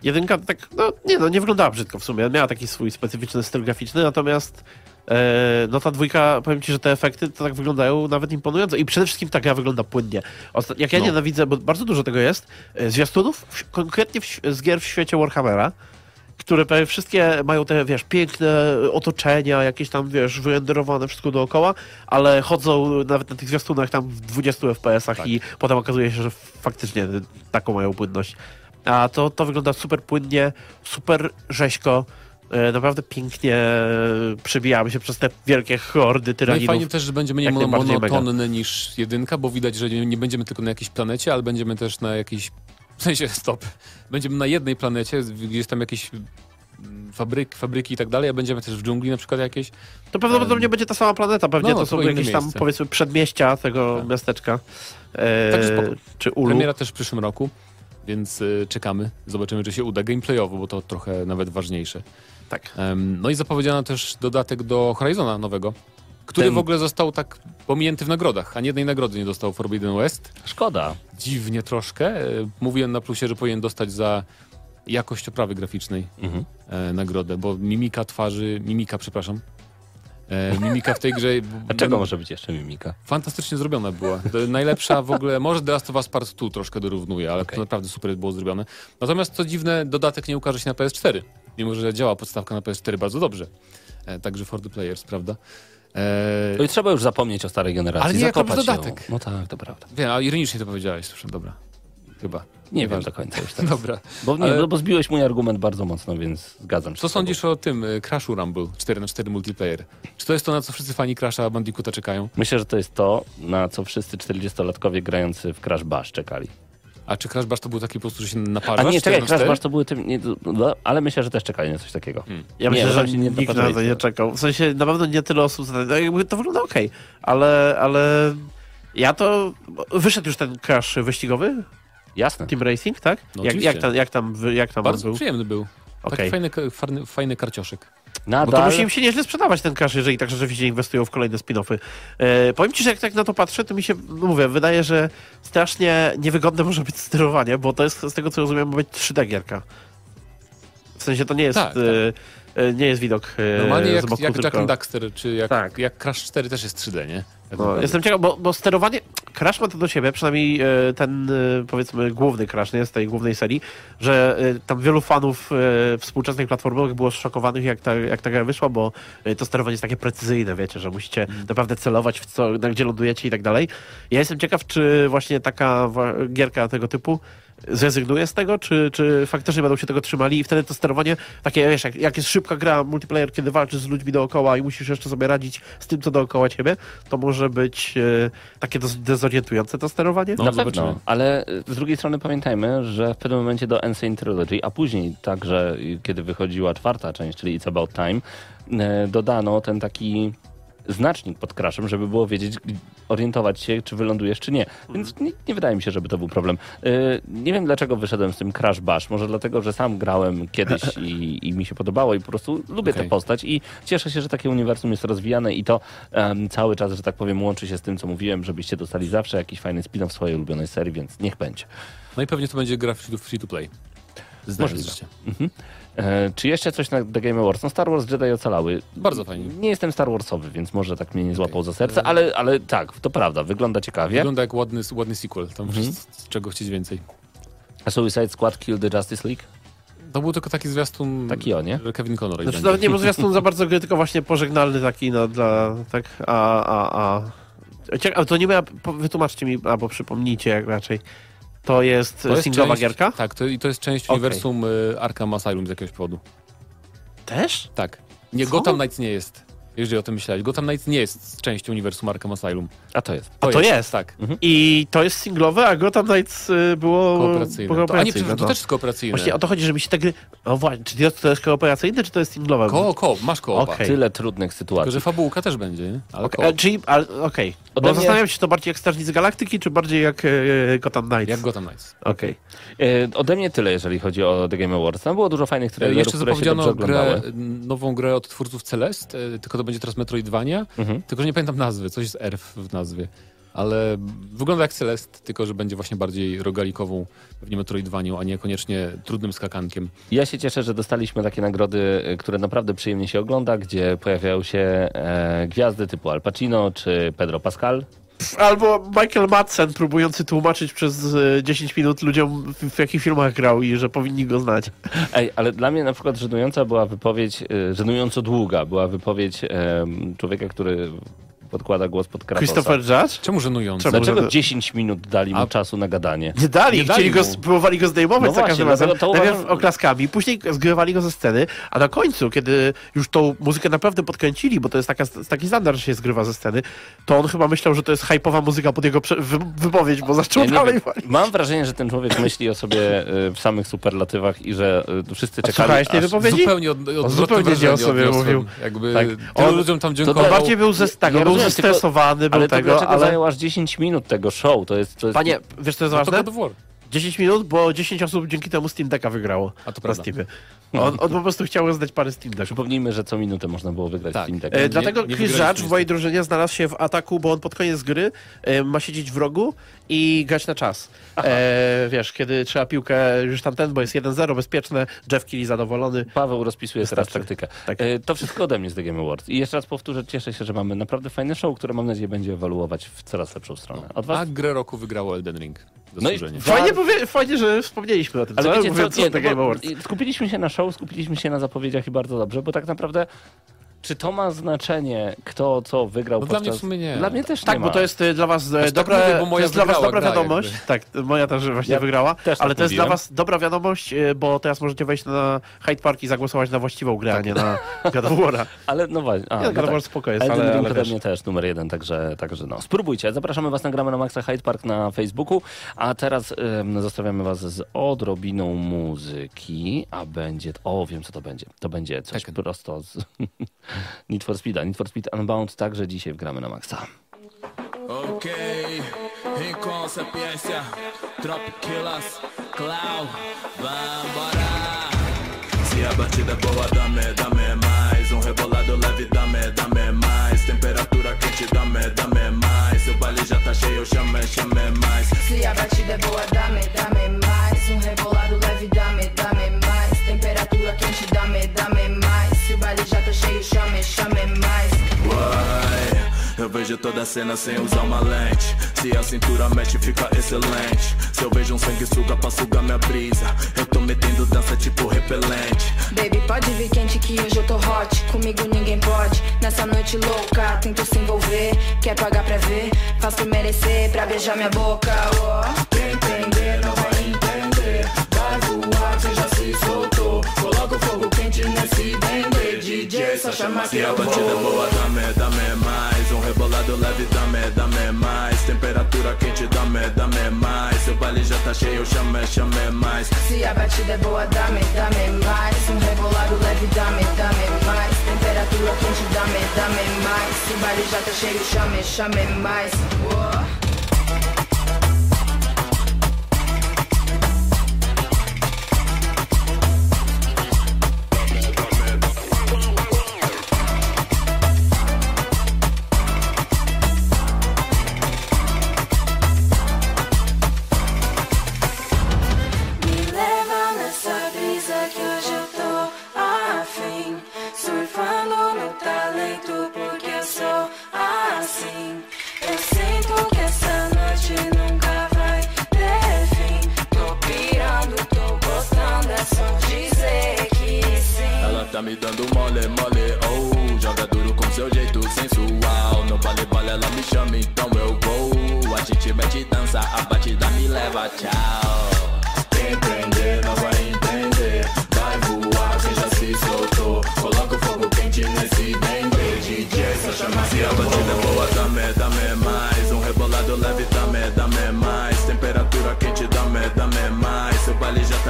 jedynka tak, no nie no, nie wyglądała brzydko w sumie. Miała taki swój specyficzny styl graficzny, natomiast e, no ta dwójka, powiem ci, że te efekty to tak wyglądają nawet imponująco i przede wszystkim ta gra wygląda płynnie. Osta- jak ja No. nienawidzę, bo bardzo dużo tego jest, e, zwiastunów, w, konkretnie w, z gier w świecie Warhammera, które prawie wszystkie mają te, wiesz, piękne otoczenia, jakieś tam, wiesz, wyrenderowane wszystko dookoła, ale chodzą nawet na tych zwiastunach tam w 20 FPS-ach Tak. i potem okazuje się, że faktycznie taką mają płynność. A to, to wygląda super płynnie, super rzeźko, e, naprawdę pięknie e, przebijamy się przez te wielkie hordy No i tyranidów. fajnie też, że będzie mniej Jak mono- najbardziej mega. monotonny niż jedynka, bo widać, że nie, nie będziemy tylko na jakiejś planecie, ale będziemy też na jakiejś... W sensie, stop. Będziemy na jednej planecie, gdzie jest tam jakieś mm, fabryk, fabryki i tak dalej, a będziemy też w dżungli na przykład jakieś. To prawdopodobnie będzie ta sama planeta, pewnie No, to no, są jakieś tam, miejsce. powiedzmy, przedmieścia tego Tak. miasteczka. E, Także spoko. czy Ulu. Premiera też w przyszłym roku, więc y, czekamy. Zobaczymy, czy się uda gameplayowo, bo to trochę nawet ważniejsze. Tak. Em, no i zapowiedziano też dodatek do Horizona nowego, który Ten- w ogóle został tak pominięty w nagrodach. Ani jednej nagrody nie dostał Forbidden West. Szkoda. Dziwnie troszkę. E, Mówiłem na plusie, że powinien dostać za jakość oprawy graficznej Mhm. e, nagrodę, bo mimika twarzy, mimika, przepraszam. E, mimika w tej grze A czego może być jeszcze mimika? fantastycznie zrobiona była. Najlepsza w ogóle, może The Last of Us Part 2 troszkę dorównuje, ale Okej. to naprawdę super było zrobione. Natomiast co dziwne, dodatek nie ukaże się na PS4, mimo że działa podstawka na PS4 bardzo dobrze. E, także for the players, prawda? E, No i trzeba już zapomnieć o starej generacji. Ale nie, jako dodatek. Ją. No tak, to prawda. wiem, a ironicznie to powiedziałeś, słyszę, dobra. Chyba. Nie wiem Nieważne. do końca już teraz. Dobra. Bo, nie, Ale- no, bo zbiłeś mój argument bardzo mocno, więc zgadzam się. Co sądzisz o tym y, Crashu Rumble 4 na 4 multiplayer? Czy to jest to, na co wszyscy fani Crasha Bandicoota czekają? Myślę, że to jest to, na co wszyscy 40-latkowie grający w Crash Bash czekali. A czy Crash Bash to był taki po prostu, że się A naparzasz? nie, 4 czekaj, Crash 4? Bash to były tym... Nie, no, ale myślę, że też czekali na coś takiego. Ja Nie, myślę, że tam się nie nikt na to nie czekał. W sensie na pewno nie tyle osób. No, jakby to wygląda okej, ale, ale ja to. Wyszedł już ten crash wyścigowy? Jasne. Team Racing, tak? No jak, jak, tam, jak tam, jak tam on Bardzo był? przyjemny był. Taki Okej. fajny, ka- fajny, fajny karcioszek. Bo to Nadal... musi im się nieźle sprzedawać ten crash, jeżeli tak rzeczywiście inwestują w kolejne spin-offy. E, powiem ci, że jak tak na to patrzę, to mi się, no mówię, wydaje, że strasznie niewygodne może być sterowanie, bo to jest, z tego co rozumiem, ma być 3D gierka. W sensie to nie jest, Tak, tak. e, e, nie jest widok e, Normalnie z jak, boku, jak tylko... Jack and Daxter, czy jak, Tak. jak Crash 4 też jest 3D, nie? No, jestem ciekaw, bo, bo sterowanie. Crash ma to do siebie, przynajmniej e, ten e, powiedzmy główny Crash, nie z tej głównej serii, że e, tam wielu fanów współczesnych platformowych było szokowanych, jak ta, jak ta gra wyszła, bo to sterowanie jest takie precyzyjne, wiecie, że musicie Mhm. naprawdę celować w co, na gdzie lądujecie i tak dalej. Ja jestem ciekaw, czy właśnie taka gierka tego typu zrezygnuje z tego, czy, czy faktycznie będą się tego trzymali i wtedy to sterowanie takie, wiesz, jak, jak jest szybka gra multiplayer, kiedy walczysz z ludźmi dookoła i musisz jeszcze sobie radzić z tym, co dookoła ciebie, to może być e, takie dosyć dezorientujące to sterowanie. No, Na zobaczymy. pewno, ale z drugiej strony pamiętajmy, że w pewnym momencie do Insane Trilogy, a później także, kiedy wychodziła czwarta część, czyli It's About Time, y, dodano ten taki znacznik pod crashem, żeby było wiedzieć, orientować się, czy wylądujesz, czy nie. Więc nie, nie wydaje mi się, żeby to był problem. Y, nie wiem, dlaczego wyszedłem z tym Crash Bash. Może dlatego, że sam grałem kiedyś i, i mi się podobało i po prostu lubię tę Okej. postać i cieszę się, że takie uniwersum jest rozwijane i to em, cały czas, że tak powiem, łączy się z tym, co mówiłem, żebyście dostali zawsze jakiś fajny spin-off swojej ulubionej serii, więc niech będzie. No i pewnie to będzie gra free to, free to play. Zdarzy Możliwe. się. E, czy jeszcze coś na The Game Awards? No Star Wars Jedi ocalały. Bardzo fajnie. Nie jestem Star Warsowy, więc może tak mnie nie złapał za serce, ale, ale tak, to prawda, wygląda ciekawie. Wygląda jak ładny, ładny sequel. Tam Mhm. z czego chcieć więcej. A Suicide Squad Kill the Justice League? To był tylko taki zwiastun, Taki o, nie? Kevin Conroy Znaczy będzie. nawet nie był zwiastun za bardzo gry, tylko właśnie pożegnalny taki, no dla, tak, a, a, a. Cieka- ale to nie po- wytłumaczcie mi, albo przypomnijcie jak raczej. To jest, To jest singlowa część, gierka? Tak, to, i to jest część Okej. uniwersum y, Arkham Asylum z jakiegoś powodu. Też? Tak. Nie, Co? Gotham Knights nie jest. Jeżeli o tym myślałeś. Gotham Knights nie jest częścią uniwersum Arkham Asylum. A to jest. A to jest? Tak. I to jest singlowe, a Gotham Knights y, było Kooperacyjne. było To, a nie, kooperacyjne, przecież to no. też jest kooperacyjne. Właśnie o to chodzi, żeby się te gry... No właśnie, czy to jest- to jest kooperacyjne, czy to jest singlowe? Ko, ko, masz koopa. Okej. Tyle trudnych Tylko, sytuacji. że fabułka też będzie? Ale e, czyli, okej. Ode Bo mnie- zastanawiam się, czy to bardziej jak Strażnicy Galaktyki, czy bardziej jak e, Gotham Knights. Jak Gotham Knights. Okej. E, ode mnie tyle, jeżeli chodzi o The Game Awards. Tam było dużo fajnych trailerów, Jeszcze które zapowiedziano grę, nową grę od twórców Celest, e, tylko będzie teraz Metroidvania, Mhm. tylko że nie pamiętam nazwy, coś z R w nazwie. Ale wygląda jak Celest, tylko że będzie właśnie bardziej rogalikową, pewnie Metroidvanią, a nie koniecznie trudnym skakankiem. Ja się cieszę, że dostaliśmy takie nagrody, y, które naprawdę przyjemnie się ogląda, gdzie pojawiają się e, gwiazdy typu Al Pacino czy Pedro Pascal. Albo Michael Madsen próbujący tłumaczyć przez e, 10 minut ludziom, w, w jakich filmach grał i że powinni go znać. Ej, ale dla mnie na przykład żenująca była wypowiedź, y, żenująco długa była wypowiedź człowieka, który podkłada głos pod Kratosa. Christopher Judge? Czemu żenujące? Czemu? Dlaczego Może- 10 minut dali mu A- czasu na gadanie? Nie dali, Nie chcieli dali go, próbowali go zdejmować No za każdym razem. to Najpierw uważam- oklaskami, później zgrywali go ze sceny, a na końcu, kiedy już tą muzykę naprawdę podkręcili, bo to jest taka, taki standard, że się zgrywa ze sceny, to on chyba myślał, że to jest hypowa muzyka pod jego wypowiedź, bo zaczął Ja dalej walić. Mam wrażenie, że ten człowiek myśli o sobie y, w samych superlatywach i że y, wszyscy A czekali. słuchałeś tej wypowiedzi? Zupełnie od, odwrotne zupełnie nie o sobie mówił. Jakby Tak. On- ludziom tam to dziękował. On bardziej był, ze, tak, Ja był rozumiem, tylko- był Ale to tego, dlaczego ale... zajęło aż 10 minut tego show? To jest, to jest... Panie, wiesz co jest No to ważne? God of War. 10 minut, bo 10 osób dzięki temu Steam Decka wygrało. A to prawda. Steamie. On, on po prostu chciał rozdać parę Steam Decków. Przypomnijmy, że co minutę można było wygrać Tak. Steam Deck. E, dlatego nie Chris Judge w mojej drużynie znalazł się w ataku, bo on pod koniec gry e, ma siedzieć w rogu i grać na czas. E, wiesz, kiedy trzeba piłkę już tamten, bo jest 1-0, bezpieczne, Jeff Kelly zadowolony. Paweł rozpisuje teraz Wystarczy. taktykę. Tak. E, To wszystko ode mnie z The Game Awards. I jeszcze raz powtórzę, cieszę się, że mamy naprawdę fajne show, które mam nadzieję będzie ewoluować w coraz lepszą stronę. Od was? A grę roku wygrało Elden Ring. No i- Fajnie, powie, fajnie, że wspomnieliśmy o tym, Ale co? wiecie co, nie, no Game Awards. skupiliśmy się na show, skupiliśmy się na zapowiedziach i bardzo dobrze, bo tak naprawdę czy to ma znaczenie, kto co wygrał No dla podczas... mnie w sumie nie. Dla mnie też Tak, nie bo ma. to jest dla was e, tak dobra, mówię, to jest dla was dobra gra wiadomość. jakby. Tak, moja też właśnie Ja wygrała, też ale tak to jest dla was dobra wiadomość, e, bo teraz możecie wejść na Hyde Park i zagłosować na właściwą grę, a nie na God. Ale no właśnie. A, Nie, no God of tak. War spoko jest, Elden ale, ale ode mnie też numer jeden, także, także no. Spróbujcie. Zapraszamy was na gramy na Maxa Hyde Park na Facebooku, a teraz ym, zostawiamy was z odrobiną muzyki, a będzie, o wiem co to będzie. To będzie coś Tekken. prosto z Need for Speeda. Need for Speed Unbound także dzisiaj w gramy na Maxa. Ok, em consequência, Trop Killers, Clau, vambora. Se a batida é boa, dame, dame mais. Um rebolado leve, mais. Temperatura quente, mais. Seu baile já tá cheio, chame, chame mais. Se a batida é boa, dame, dame vejo toda a cena sem usar uma lente. Se a cintura mexe, fica excelente. Se eu vejo um sanguessuga pra sugar minha brisa, eu tô metendo dança tipo repelente. Baby, pode vir quente que hoje eu tô hot. Comigo ninguém pode. Nessa noite louca, tento se envolver. Quer pagar pra ver? Faço merecer pra beijar minha boca. Oh. Quem entender não vai entender. Vai voar, você já se soltou. Coloca o fogo quente nesse dendê. DJ, só chama que a batida é boa, dame, dame mais. Um rebolado leve, dame, dame mais. Temperatura quente, dame, dame mais. Seu baile já tá cheio, chame, chame mais. Se a batida é boa, dame, dame mais. Um rebolado leve, dame, dame mais. Temperatura quente, dame, dame mais. Se o baile já tá cheio, chame, chame mais. Oh.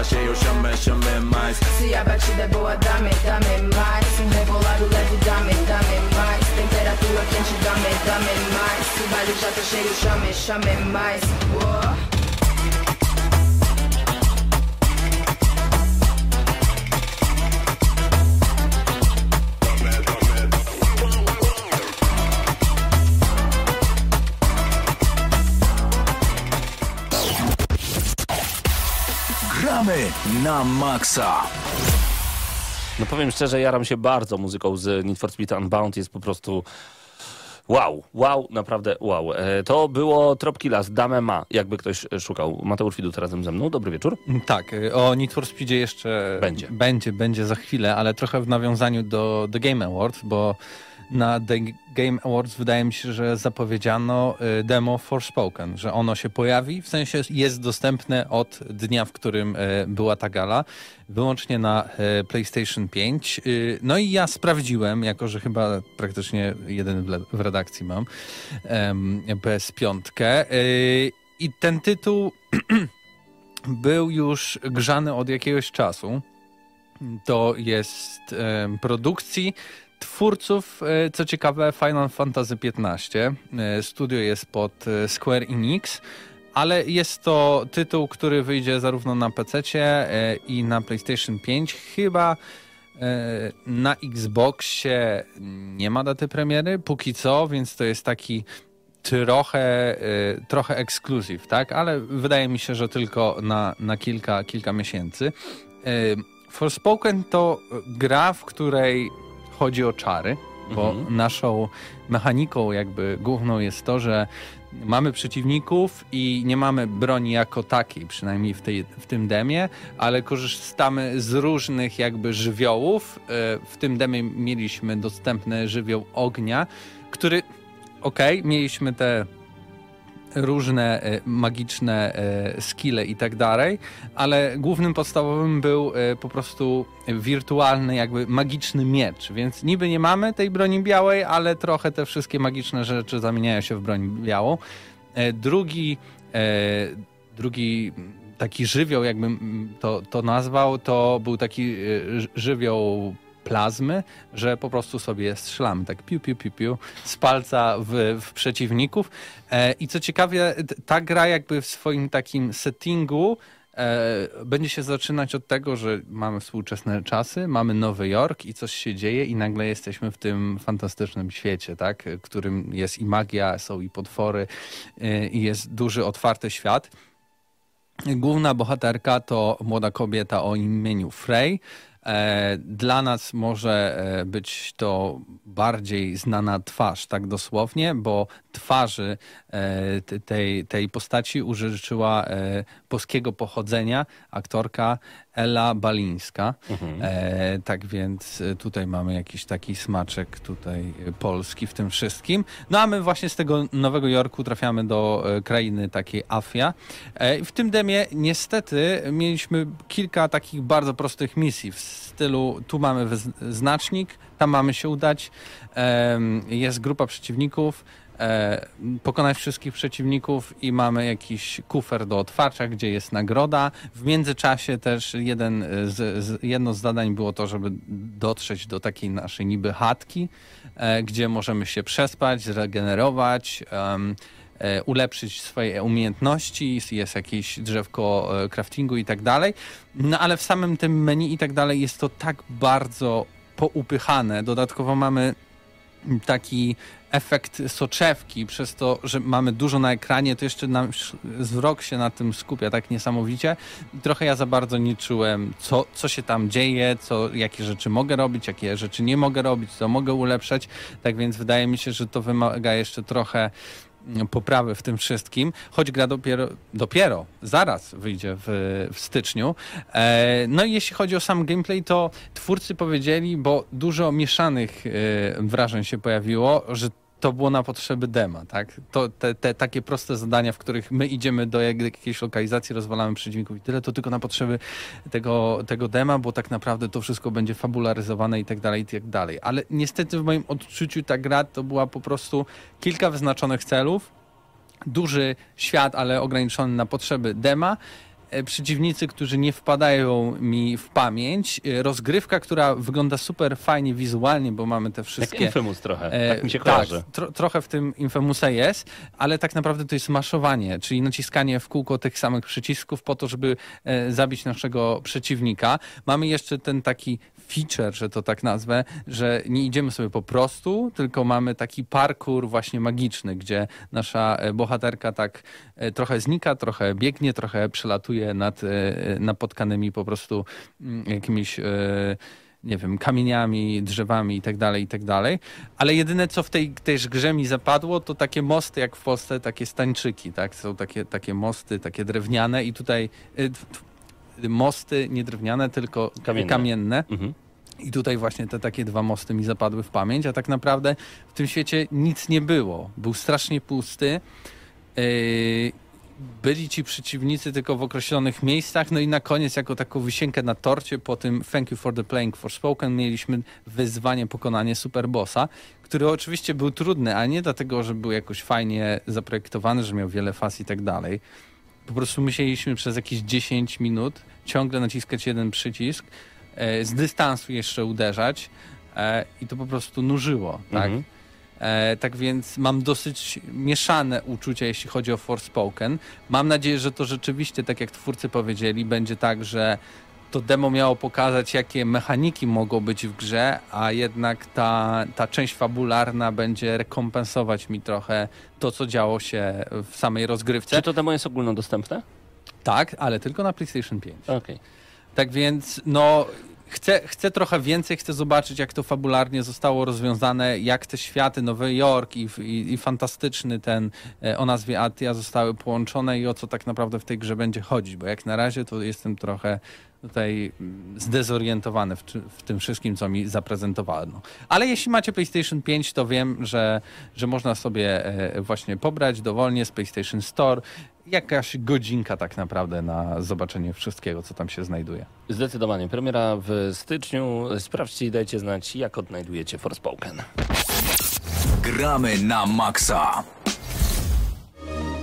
Cheio, chame, chame mais Se a batida é boa, dame, dame mais. Um rebolado leve, dame, dame mais. Temperatura quente, dame, dame mais. Se o baile já tá cheio, chame, chame mais. Oh. Na maksa. No powiem szczerze, jaram się bardzo muzyką z Need for Speed Unbound. Jest po prostu wow, wow, naprawdę wow. E, To było Tropki Las, Dame Ma, jakby ktoś e, szukał. Mateusz Widut razem ze mną. Dobry wieczór. Tak, y, o Need for Speedzie jeszcze Będzie. będzie, będzie za chwilę, ale trochę w nawiązaniu do The Game Awards, bo na The Game Awards wydaje mi się, że zapowiedziano y, demo Forspoken, że ono się pojawi, w sensie jest dostępne od dnia, w którym y, była ta gala, wyłącznie na y, PlayStation 5. Y, No i ja sprawdziłem, jako że chyba praktycznie jeden w, redakcji mam em, PS5. y, I ten tytuł był już grzany od jakiegoś czasu. To jest produkcji twórców, e, co ciekawe, Final Fantasy XV. E, Studio jest pod e, Square Enix, ale jest to tytuł, który wyjdzie zarówno na PC i na PlayStation 5. Chyba na Xboxie nie ma daty premiery, póki co, więc to jest taki trochę, trochę ekskluzyw, tak? Ale wydaje mi się, że tylko na, na kilka, kilka miesięcy. Forspoken to gra, w której chodzi o czary, bo Mhm. naszą mechaniką jakby główną jest to, że mamy przeciwników i nie mamy broni jako takiej, przynajmniej w, tej, w tym demie, ale korzystamy z różnych jakby żywiołów. Y, W tym demie mieliśmy dostępny żywioł ognia, który okej, mieliśmy te różne e, magiczne e, skille i tak dalej, ale głównym podstawowym był e, po prostu wirtualny, jakby magiczny miecz, więc niby nie mamy tej broni białej, ale trochę te wszystkie magiczne rzeczy zamieniają się w broń białą. Drugi, drugi taki żywioł, jakbym to, to nazwał, to był taki żywioł plazmy, że po prostu sobie strzelamy tak piu, piu, piu, piu z palca w, w przeciwników. E, I co ciekawe, ta gra jakby w swoim takim settingu e, będzie się zaczynać od tego, że mamy współczesne czasy, mamy Nowy Jork i coś się dzieje i nagle jesteśmy w tym fantastycznym świecie, tak, którym jest i magia, są i potwory e, i jest duży, otwarty świat. Główna bohaterka to młoda kobieta o imieniu Frey. E, Dla nas może e, być to bardziej znana twarz, tak dosłownie, bo twarzy e, tej, tej postaci użyczyła e, polskiego pochodzenia aktorka Ela Balińska. E, tak więc e, tutaj mamy jakiś taki smaczek tutaj e, polski w tym wszystkim. No a my właśnie z tego Nowego Jorku trafiamy do e, krainy takiej Afia. E, w tym demie niestety mieliśmy kilka takich bardzo prostych misji w stylu tu mamy znacznik, tam mamy się udać, jest grupa przeciwników, e, pokonać wszystkich przeciwników i mamy jakiś kufer do otwarcia, gdzie jest nagroda. W międzyczasie też jeden z, z, jedno z zadań było to, żeby dotrzeć do takiej naszej niby chatki, e, gdzie możemy się przespać, zregenerować, e, ulepszyć swoje umiejętności, jest jakieś drzewko e, craftingu i tak dalej. No ale w samym tym menu i tak dalej jest to tak bardzo poupychane. Dodatkowo mamy taki efekt soczewki, przez to, że mamy dużo na ekranie, to jeszcze nasz wzrok się na tym skupia tak niesamowicie. Trochę ja za bardzo nie czułem, co, co się tam dzieje, co, jakie rzeczy mogę robić, jakie rzeczy nie mogę robić, co mogę ulepszać. Tak więc wydaje mi się, że to wymaga jeszcze trochę poprawy w tym wszystkim, choć gra dopiero, dopiero zaraz wyjdzie w, w styczniu. E, no i jeśli chodzi o sam gameplay, to twórcy powiedzieli, bo dużo mieszanych e, wrażeń się pojawiło, że to było na potrzeby dema, tak? To te, te takie proste zadania, w których my idziemy do jak- jakiejś lokalizacji, rozwalamy przeciwników i tyle, to tylko na potrzeby tego, tego dema, bo tak naprawdę to wszystko będzie fabularyzowane i tak dalej, i tak dalej. Ale niestety w moim odczuciu ta gra to była po prostu kilka wyznaczonych celów, duży świat, ale ograniczony na potrzeby dema. E, Przeciwnicy, którzy nie wpadają mi w pamięć. e, Rozgrywka, która wygląda super fajnie wizualnie, bo mamy te Jak wszystkie. Infamous trochę, E, tak mi się kojarzy. tro, trochę w tym Infamousa jest, ale tak naprawdę to jest maszowanie, czyli naciskanie w kółko tych samych przycisków po to, żeby zabić naszego przeciwnika. Mamy jeszcze ten taki feature, że to tak nazwę, że nie idziemy sobie po prostu, tylko mamy taki parkour właśnie magiczny, gdzie nasza e, bohaterka tak e, trochę znika, trochę biegnie, trochę przelatuje latuje nad e, napotkanymi po prostu mm, jakimiś... Nie wiem, kamieniami, drzewami i tak dalej, i tak dalej. Ale jedyne, co w tej też grze mi zapadło, to takie mosty, jak w Polsce, takie stańczyki, tak? Są takie, takie mosty, takie drewniane i tutaj mosty nie drewniane, tylko Kamienne. kamienne. Mhm. I tutaj właśnie te takie dwa mosty mi zapadły w pamięć, a tak naprawdę w tym świecie nic nie było. Był strasznie pusty. Yy, byli ci przeciwnicy tylko w określonych miejscach, no i na koniec jako taką wisienkę na torcie po tym Thank you for the playing for spoken mieliśmy wyzwanie pokonanie superbossa, który oczywiście był trudny, a nie dlatego, że był jakoś fajnie zaprojektowany, że miał wiele faz i tak dalej. Po prostu musieliśmy przez jakieś 10 minut ciągle naciskać jeden przycisk, e, z dystansu jeszcze uderzać e, i to po prostu nużyło, tak? Mhm. E, tak więc mam dosyć mieszane uczucia, jeśli chodzi o Forspoken. Mam nadzieję, że to rzeczywiście, tak jak twórcy powiedzieli, będzie tak, że to demo miało pokazać, jakie mechaniki mogą być w grze, a jednak ta, ta część fabularna będzie rekompensować mi trochę to, co działo się w samej rozgrywce. Czy to demo jest ogólnodostępne? Tak, ale tylko na PlayStation 5. Okej. Tak więc, no, chcę, chcę trochę więcej, chcę zobaczyć, jak to fabularnie zostało rozwiązane, jak te światy, Nowy Jork i, i, i fantastyczny ten e, o nazwie Atia zostały połączone i o co tak naprawdę w tej grze będzie chodzić, bo jak na razie to jestem trochę tutaj mm, zdezorientowany w, w tym wszystkim, co mi zaprezentowano. Ale jeśli macie PlayStation 5, to wiem, że, że można sobie e, właśnie pobrać dowolnie z PlayStation Store jakaś godzinka tak naprawdę na zobaczenie wszystkiego, co tam się znajduje. Zdecydowanie. Premiera w styczniu. Sprawdźcie i dajcie znać, jak odnajdujecie Forspoken. Gramy na maksa.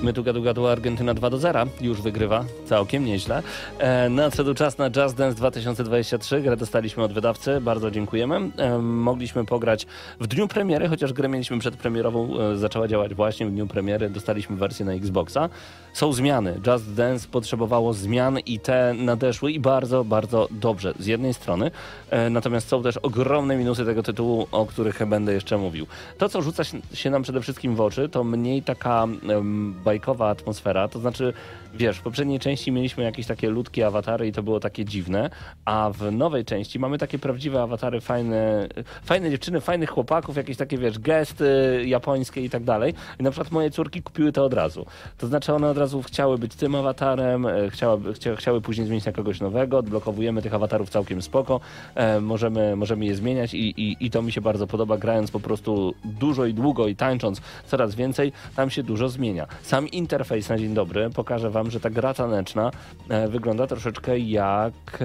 My tu gadu gadu Argentyna 2 do 0 już wygrywa, całkiem nieźle. E, nadszedł czas na Just Dance 2023, grę dostaliśmy od wydawcy, bardzo dziękujemy. E, mogliśmy pograć w dniu premiery, chociaż grę mieliśmy przedpremierową, e, zaczęła działać właśnie w dniu premiery, dostaliśmy wersję na Xboxa. Są zmiany, Just Dance potrzebowało zmian i te nadeszły i bardzo, bardzo dobrze z jednej strony, e, natomiast są też ogromne minusy tego tytułu, o których będę jeszcze mówił. To, co rzuca się- nam przede wszystkim w oczy, to mniej taka em, bajkowa atmosfera, to znaczy, wiesz, w poprzedniej części mieliśmy jakieś takie ludkie awatary i to było takie dziwne, a w nowej części mamy takie prawdziwe awatary, fajne, fajne dziewczyny, fajnych chłopaków, jakieś takie, wiesz, gesty japońskie i tak dalej. I na przykład moje córki kupiły to od razu. To znaczy one od razu chciały być tym awatarem, e, chciały, chcia, chciały później zmienić na kogoś nowego, odblokowujemy tych awatarów całkiem spoko, e, możemy, możemy je zmieniać i, i, i to mi się bardzo podoba, grając po prostu dużo i długo i tańcząc coraz więcej, tam się dużo zmienia. Sam interfejs na dzień dobry pokaże wam, że ta gra taneczna e, wygląda troszeczkę jak...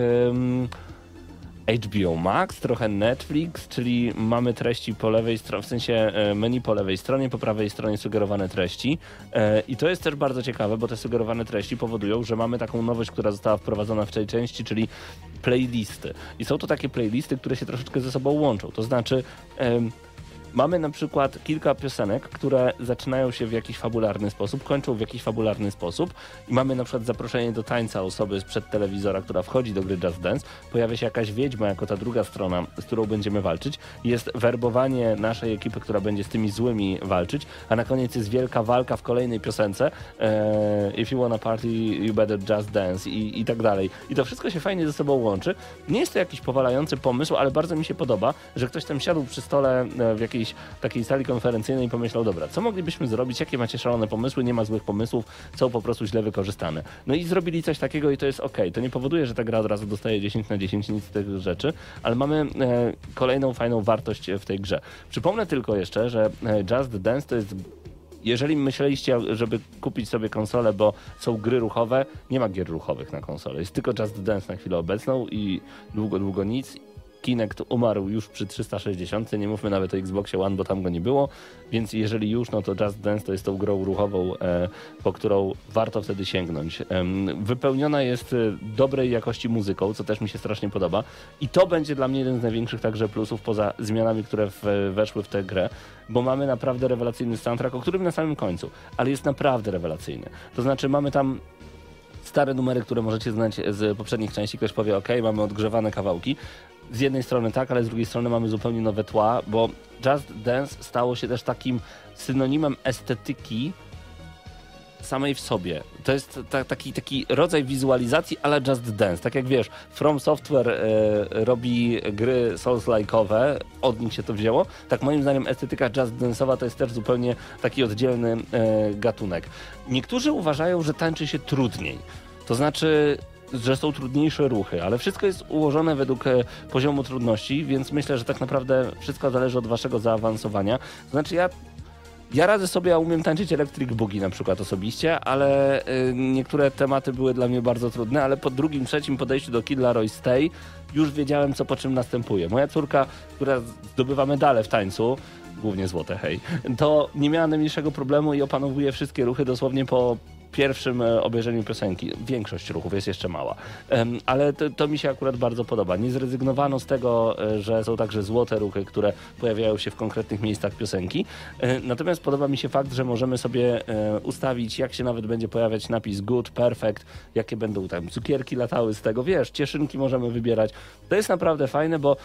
HBO Max, trochę Netflix, czyli mamy treści po lewej stronie, w sensie e, menu po lewej stronie, po prawej stronie sugerowane treści. E, I to jest też bardzo ciekawe, bo te sugerowane treści powodują, że mamy taką nowość, która została wprowadzona w tej części, czyli playlisty. I są to takie playlisty, które się troszeczkę ze sobą łączą. To znaczy. Mamy na przykład kilka piosenek, które zaczynają się w jakiś fabularny sposób, kończą w jakiś fabularny sposób. I mamy na przykład zaproszenie do tańca osoby sprzed telewizora, która wchodzi do gry Just Dance, pojawia się jakaś wiedźma jako ta druga strona, z którą będziemy walczyć, jest werbowanie naszej ekipy, która będzie z tymi złymi walczyć, a na koniec jest wielka walka w kolejnej piosence. E, If you wanna party, you better just dance i, i tak dalej. I to wszystko się fajnie ze sobą łączy. Nie jest to jakiś powalający pomysł, ale bardzo mi się podoba, że ktoś tam siadł przy stole e, w jakiejś takiej sali konferencyjnej i pomyślał, dobra, co moglibyśmy zrobić, jakie macie szalone pomysły, nie ma złych pomysłów, są po prostu źle wykorzystane. No i zrobili coś takiego i to jest ok. To nie powoduje, że ta gra od razu dostaje 10 na 10 nic z tych rzeczy, ale mamy e, kolejną fajną wartość w tej grze. Przypomnę tylko jeszcze, że e, Just Dance to jest jeżeli myśleliście, żeby kupić sobie konsolę, bo są gry ruchowe, nie ma gier ruchowych na konsolę. Jest tylko Just Dance na chwilę obecną i długo, długo nic. Kinect umarł już przy 360, nie mówmy nawet o Xboxie One, bo tam go nie było, więc jeżeli już, no to Just Dance to jest tą grą ruchową, e, po którą warto wtedy sięgnąć. Wypełniona jest e, dobrej jakości muzyką, co też mi się strasznie podoba i to będzie dla mnie jeden z największych także plusów poza zmianami, które weszły w tę grę, bo mamy naprawdę rewelacyjny soundtrack, o którym na samym końcu, ale jest naprawdę rewelacyjny. To znaczy mamy tam stare numery, które możecie znać z poprzednich części. Ktoś powie, ok, mamy odgrzewane kawałki. Z jednej strony tak, ale z drugiej strony mamy zupełnie nowe tła, bo Just Dance stało się też takim synonimem estetyki samej w sobie. To jest ta, taki, taki rodzaj wizualizacji ale Just Dance. Tak jak wiesz, From Software e, robi gry Souls-like'owe, od nich się to wzięło. Tak moim zdaniem estetyka Just Dance'owa to jest też zupełnie taki oddzielny e, gatunek. Niektórzy uważają, że tańczy się trudniej. To znaczy, że są trudniejsze ruchy, ale wszystko jest ułożone według e, poziomu trudności, więc myślę, że tak naprawdę wszystko zależy od waszego zaawansowania. Znaczy ja ja radzę sobie, ja umiem tańczyć Electric Boogie na przykład osobiście, ale y, niektóre tematy były dla mnie bardzo trudne, ale po drugim, trzecim podejściu do Kid Laroi Stay już wiedziałem, co po czym następuje. Moja córka, która zdobywa medale w tańcu, głównie złote, hej, to nie miała najmniejszego problemu i opanowuje wszystkie ruchy dosłownie po pierwszym e, obejrzeniu piosenki. Większość ruchów jest jeszcze mała, ale to, to mi się akurat bardzo podoba. Nie zrezygnowano z tego, e, że są także złote ruchy, które pojawiają się w konkretnych miejscach piosenki. E, Natomiast podoba mi się fakt, że możemy sobie ustawić, jak się nawet będzie pojawiać napis good, perfect, jakie będą tam cukierki latały z tego, wiesz, cieszynki możemy wybierać. To jest naprawdę fajne, bo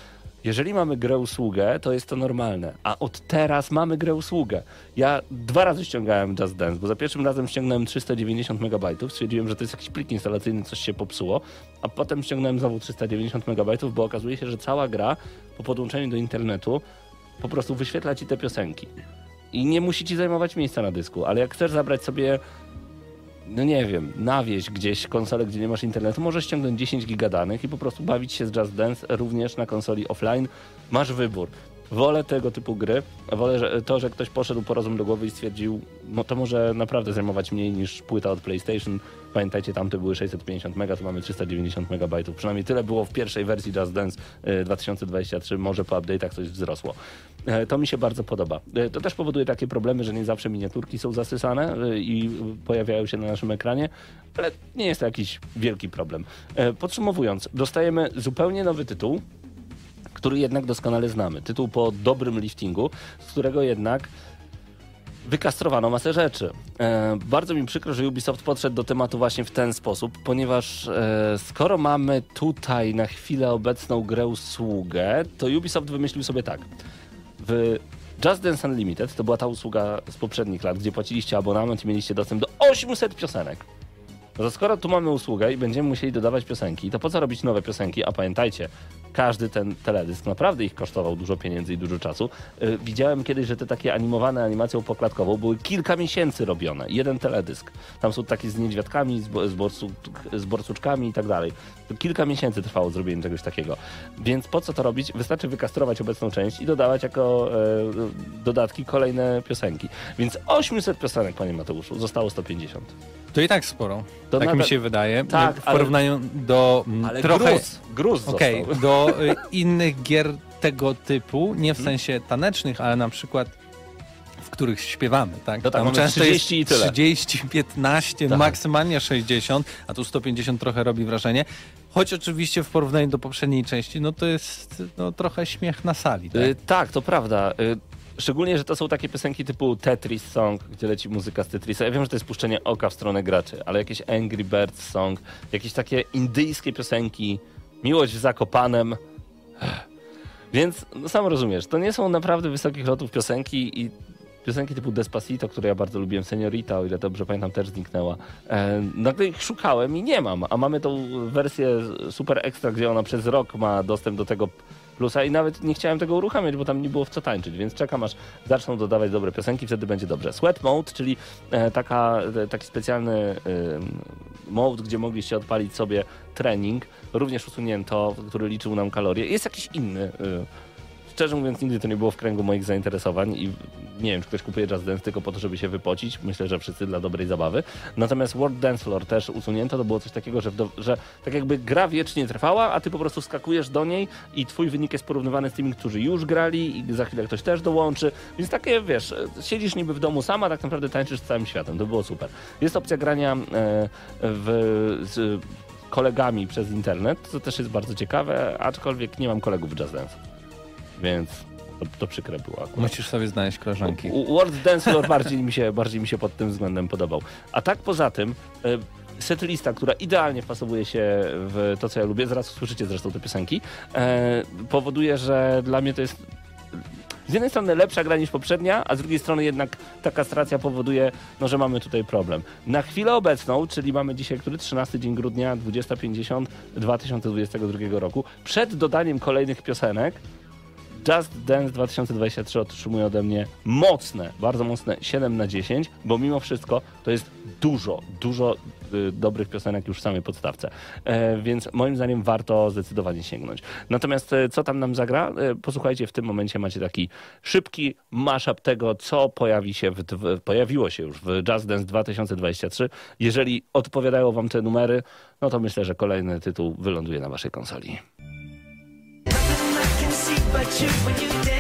jeżeli mamy grę usługę, to jest to normalne, a od teraz mamy grę usługę. Ja dwa razy ściągałem Just Dance, bo za pierwszym razem ściągnąłem 390 MB, stwierdziłem, że to jest jakiś plik instalacyjny, coś się popsuło, a potem ściągnąłem znowu 390 MB, bo okazuje się, że cała gra po podłączeniu do internetu po prostu wyświetla ci te piosenki. I nie musi ci zajmować miejsca na dysku, ale jak chcesz zabrać sobie no nie wiem, na wieś gdzieś konsolę, gdzie nie masz internetu, możesz ściągnąć 10 giga danych i po prostu bawić się z Just Dance również na konsoli offline. Masz wybór. Wolę tego typu gry, wolę to, że ktoś poszedł po rozum do głowy i stwierdził, no to może naprawdę zajmować mniej niż płyta od PlayStation. Pamiętajcie, tamte były 650 MB, tu mamy 390 MB. Przynajmniej tyle było w pierwszej wersji Just Dance y, 2023, może po update'ach coś wzrosło. E, To mi się bardzo podoba. E, To też powoduje takie problemy, że nie zawsze miniaturki są zasysane e, i pojawiają się na naszym ekranie, ale nie jest to jakiś wielki problem. E, Podsumowując, dostajemy zupełnie nowy tytuł, który jednak doskonale znamy. Tytuł po dobrym liftingu, z którego jednak wykastrowano masę rzeczy. E, bardzo mi przykro, że Ubisoft podszedł do tematu właśnie w ten sposób, ponieważ e, skoro mamy tutaj na chwilę obecną grę usługę, to Ubisoft wymyślił sobie tak. W Just Dance Unlimited to była ta usługa z poprzednich lat, gdzie płaciliście abonament i mieliście dostęp do 800 piosenek. No skoro tu mamy usługę i będziemy musieli dodawać piosenki, to po co robić nowe piosenki? A pamiętajcie, każdy ten teledysk naprawdę ich kosztował dużo pieniędzy i dużo czasu. Yy, widziałem kiedyś, że te takie animowane animacją poklatkową były kilka miesięcy robione. Jeden teledysk. Tam są takie z niedźwiadkami, z, bo- z, borsu, z borsuczkami i tak dalej. Kilka miesięcy trwało zrobienie czegoś takiego. Więc po co to robić? Wystarczy wykastrować obecną część i dodawać jako e, dodatki kolejne piosenki. Więc 800 piosenek, panie Mateuszu, zostało 150. To i tak sporo. To tak mi się wydaje. Tak, w ale- porównaniu do mm, Ale trochę... gruz, gruz Okej, został. Do y, innych gier tego typu, nie w Mhm. sensie tanecznych, ale na przykład w których śpiewamy, tak? No tak, Tam często 30 i jest tyle. 30, 15, Tak. maksymalnie 60, a tu 150 trochę robi wrażenie. Choć oczywiście w porównaniu do poprzedniej części, no to jest no, trochę śmiech na sali, tak? Y, tak, to prawda. Y, Szczególnie, że to są takie piosenki typu Tetris Song, gdzie leci muzyka z Tetrisa. Ja wiem, że to jest puszczenie oka w stronę graczy, ale jakieś Angry Birds Song, jakieś takie indyjskie piosenki, Miłość w Zakopanem. Więc no, sam rozumiesz, to nie są naprawdę wysokich lotów piosenki i piosenki typu Despacito, które ja bardzo lubiłem, Seniorita, o ile dobrze pamiętam, też zniknęła. E, nagle ich szukałem i nie mam, a mamy tą wersję super ekstra, gdzie ona przez rok ma dostęp do tego plusa i nawet nie chciałem tego uruchamiać, bo tam nie było w co tańczyć, więc czekam aż zaczną dodawać dobre piosenki, wtedy będzie dobrze. Sweat Mode, czyli e, taka, e, taki specjalny e, mode, gdzie mogliście odpalić sobie trening, również usunięto, który liczył nam kalorie. Jest jakiś inny. Szczerze mówiąc, nigdy to nie było w kręgu moich zainteresowań i nie wiem, czy ktoś kupuje Just Dance tylko po to, żeby się wypocić. Myślę, że wszyscy dla dobrej zabawy. Natomiast World Dance Floor też usunięto. To było coś takiego, że, do, że tak jakby gra wiecznie trwała, a ty po prostu skakujesz do niej i twój wynik jest porównywany z tymi, którzy już grali i za chwilę ktoś też dołączy. Więc takie, wiesz, siedzisz niby w domu sama, tak naprawdę tańczysz z całym światem. To było super. Jest opcja grania e, w, z kolegami przez internet, co też jest bardzo ciekawe, aczkolwiek nie mam kolegów w Just Dance. Więc to, to przykre było akurat. Musisz sobie znaleźć koleżanki. World Dance Floor bardziej mi, się, bardziej mi się pod tym względem podobał. A tak poza tym, e, setlista, która idealnie wpasowuje się w to, co ja lubię, zaraz usłyszycie zresztą te piosenki, e, powoduje, że dla mnie to jest z jednej strony lepsza gra niż poprzednia, a z drugiej strony jednak ta kastracja powoduje, no, że mamy tutaj problem. Na chwilę obecną, czyli mamy dzisiaj, który 13 dzień grudnia 2050 2022 roku, przed dodaniem kolejnych piosenek, Just Dance 2023 otrzymuje ode mnie mocne, bardzo mocne 7 na 10, bo mimo wszystko to jest dużo, dużo y, dobrych piosenek już w samej podstawce. E, więc moim zdaniem warto zdecydowanie sięgnąć. Natomiast e, co tam nam zagra? E, posłuchajcie, w tym momencie macie taki szybki mashup tego, co pojawi się w, pojawiło się już w Just Dance 2023. Jeżeli odpowiadają wam te numery, no to myślę, że kolejny tytuł wyląduje na waszej konsoli. I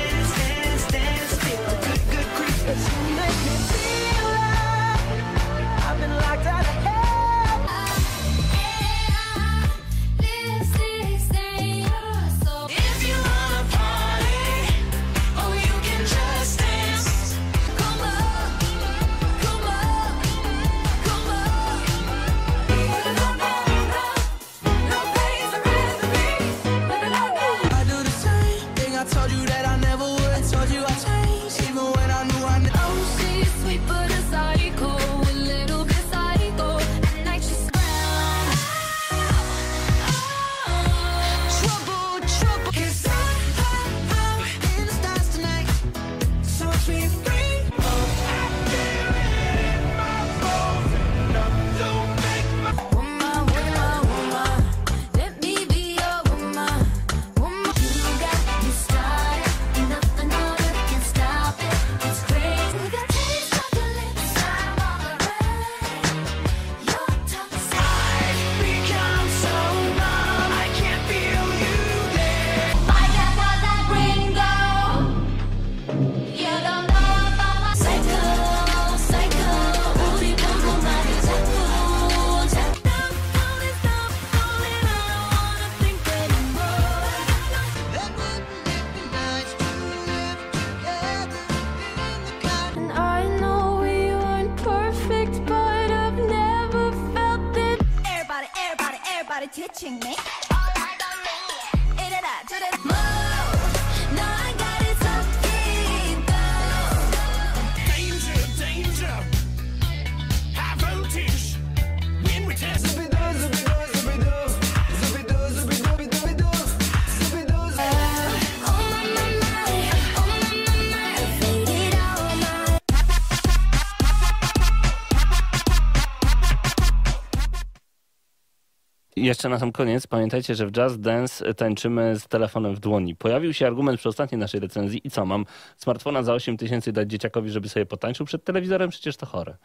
Jeszcze na sam koniec pamiętajcie, że w Just Dance tańczymy z telefonem w dłoni. Pojawił się argument przy ostatniej naszej recenzji i co, mam smartfona za 8 tysięcy dać dzieciakowi, żeby sobie potańczył przed telewizorem? Przecież to chore.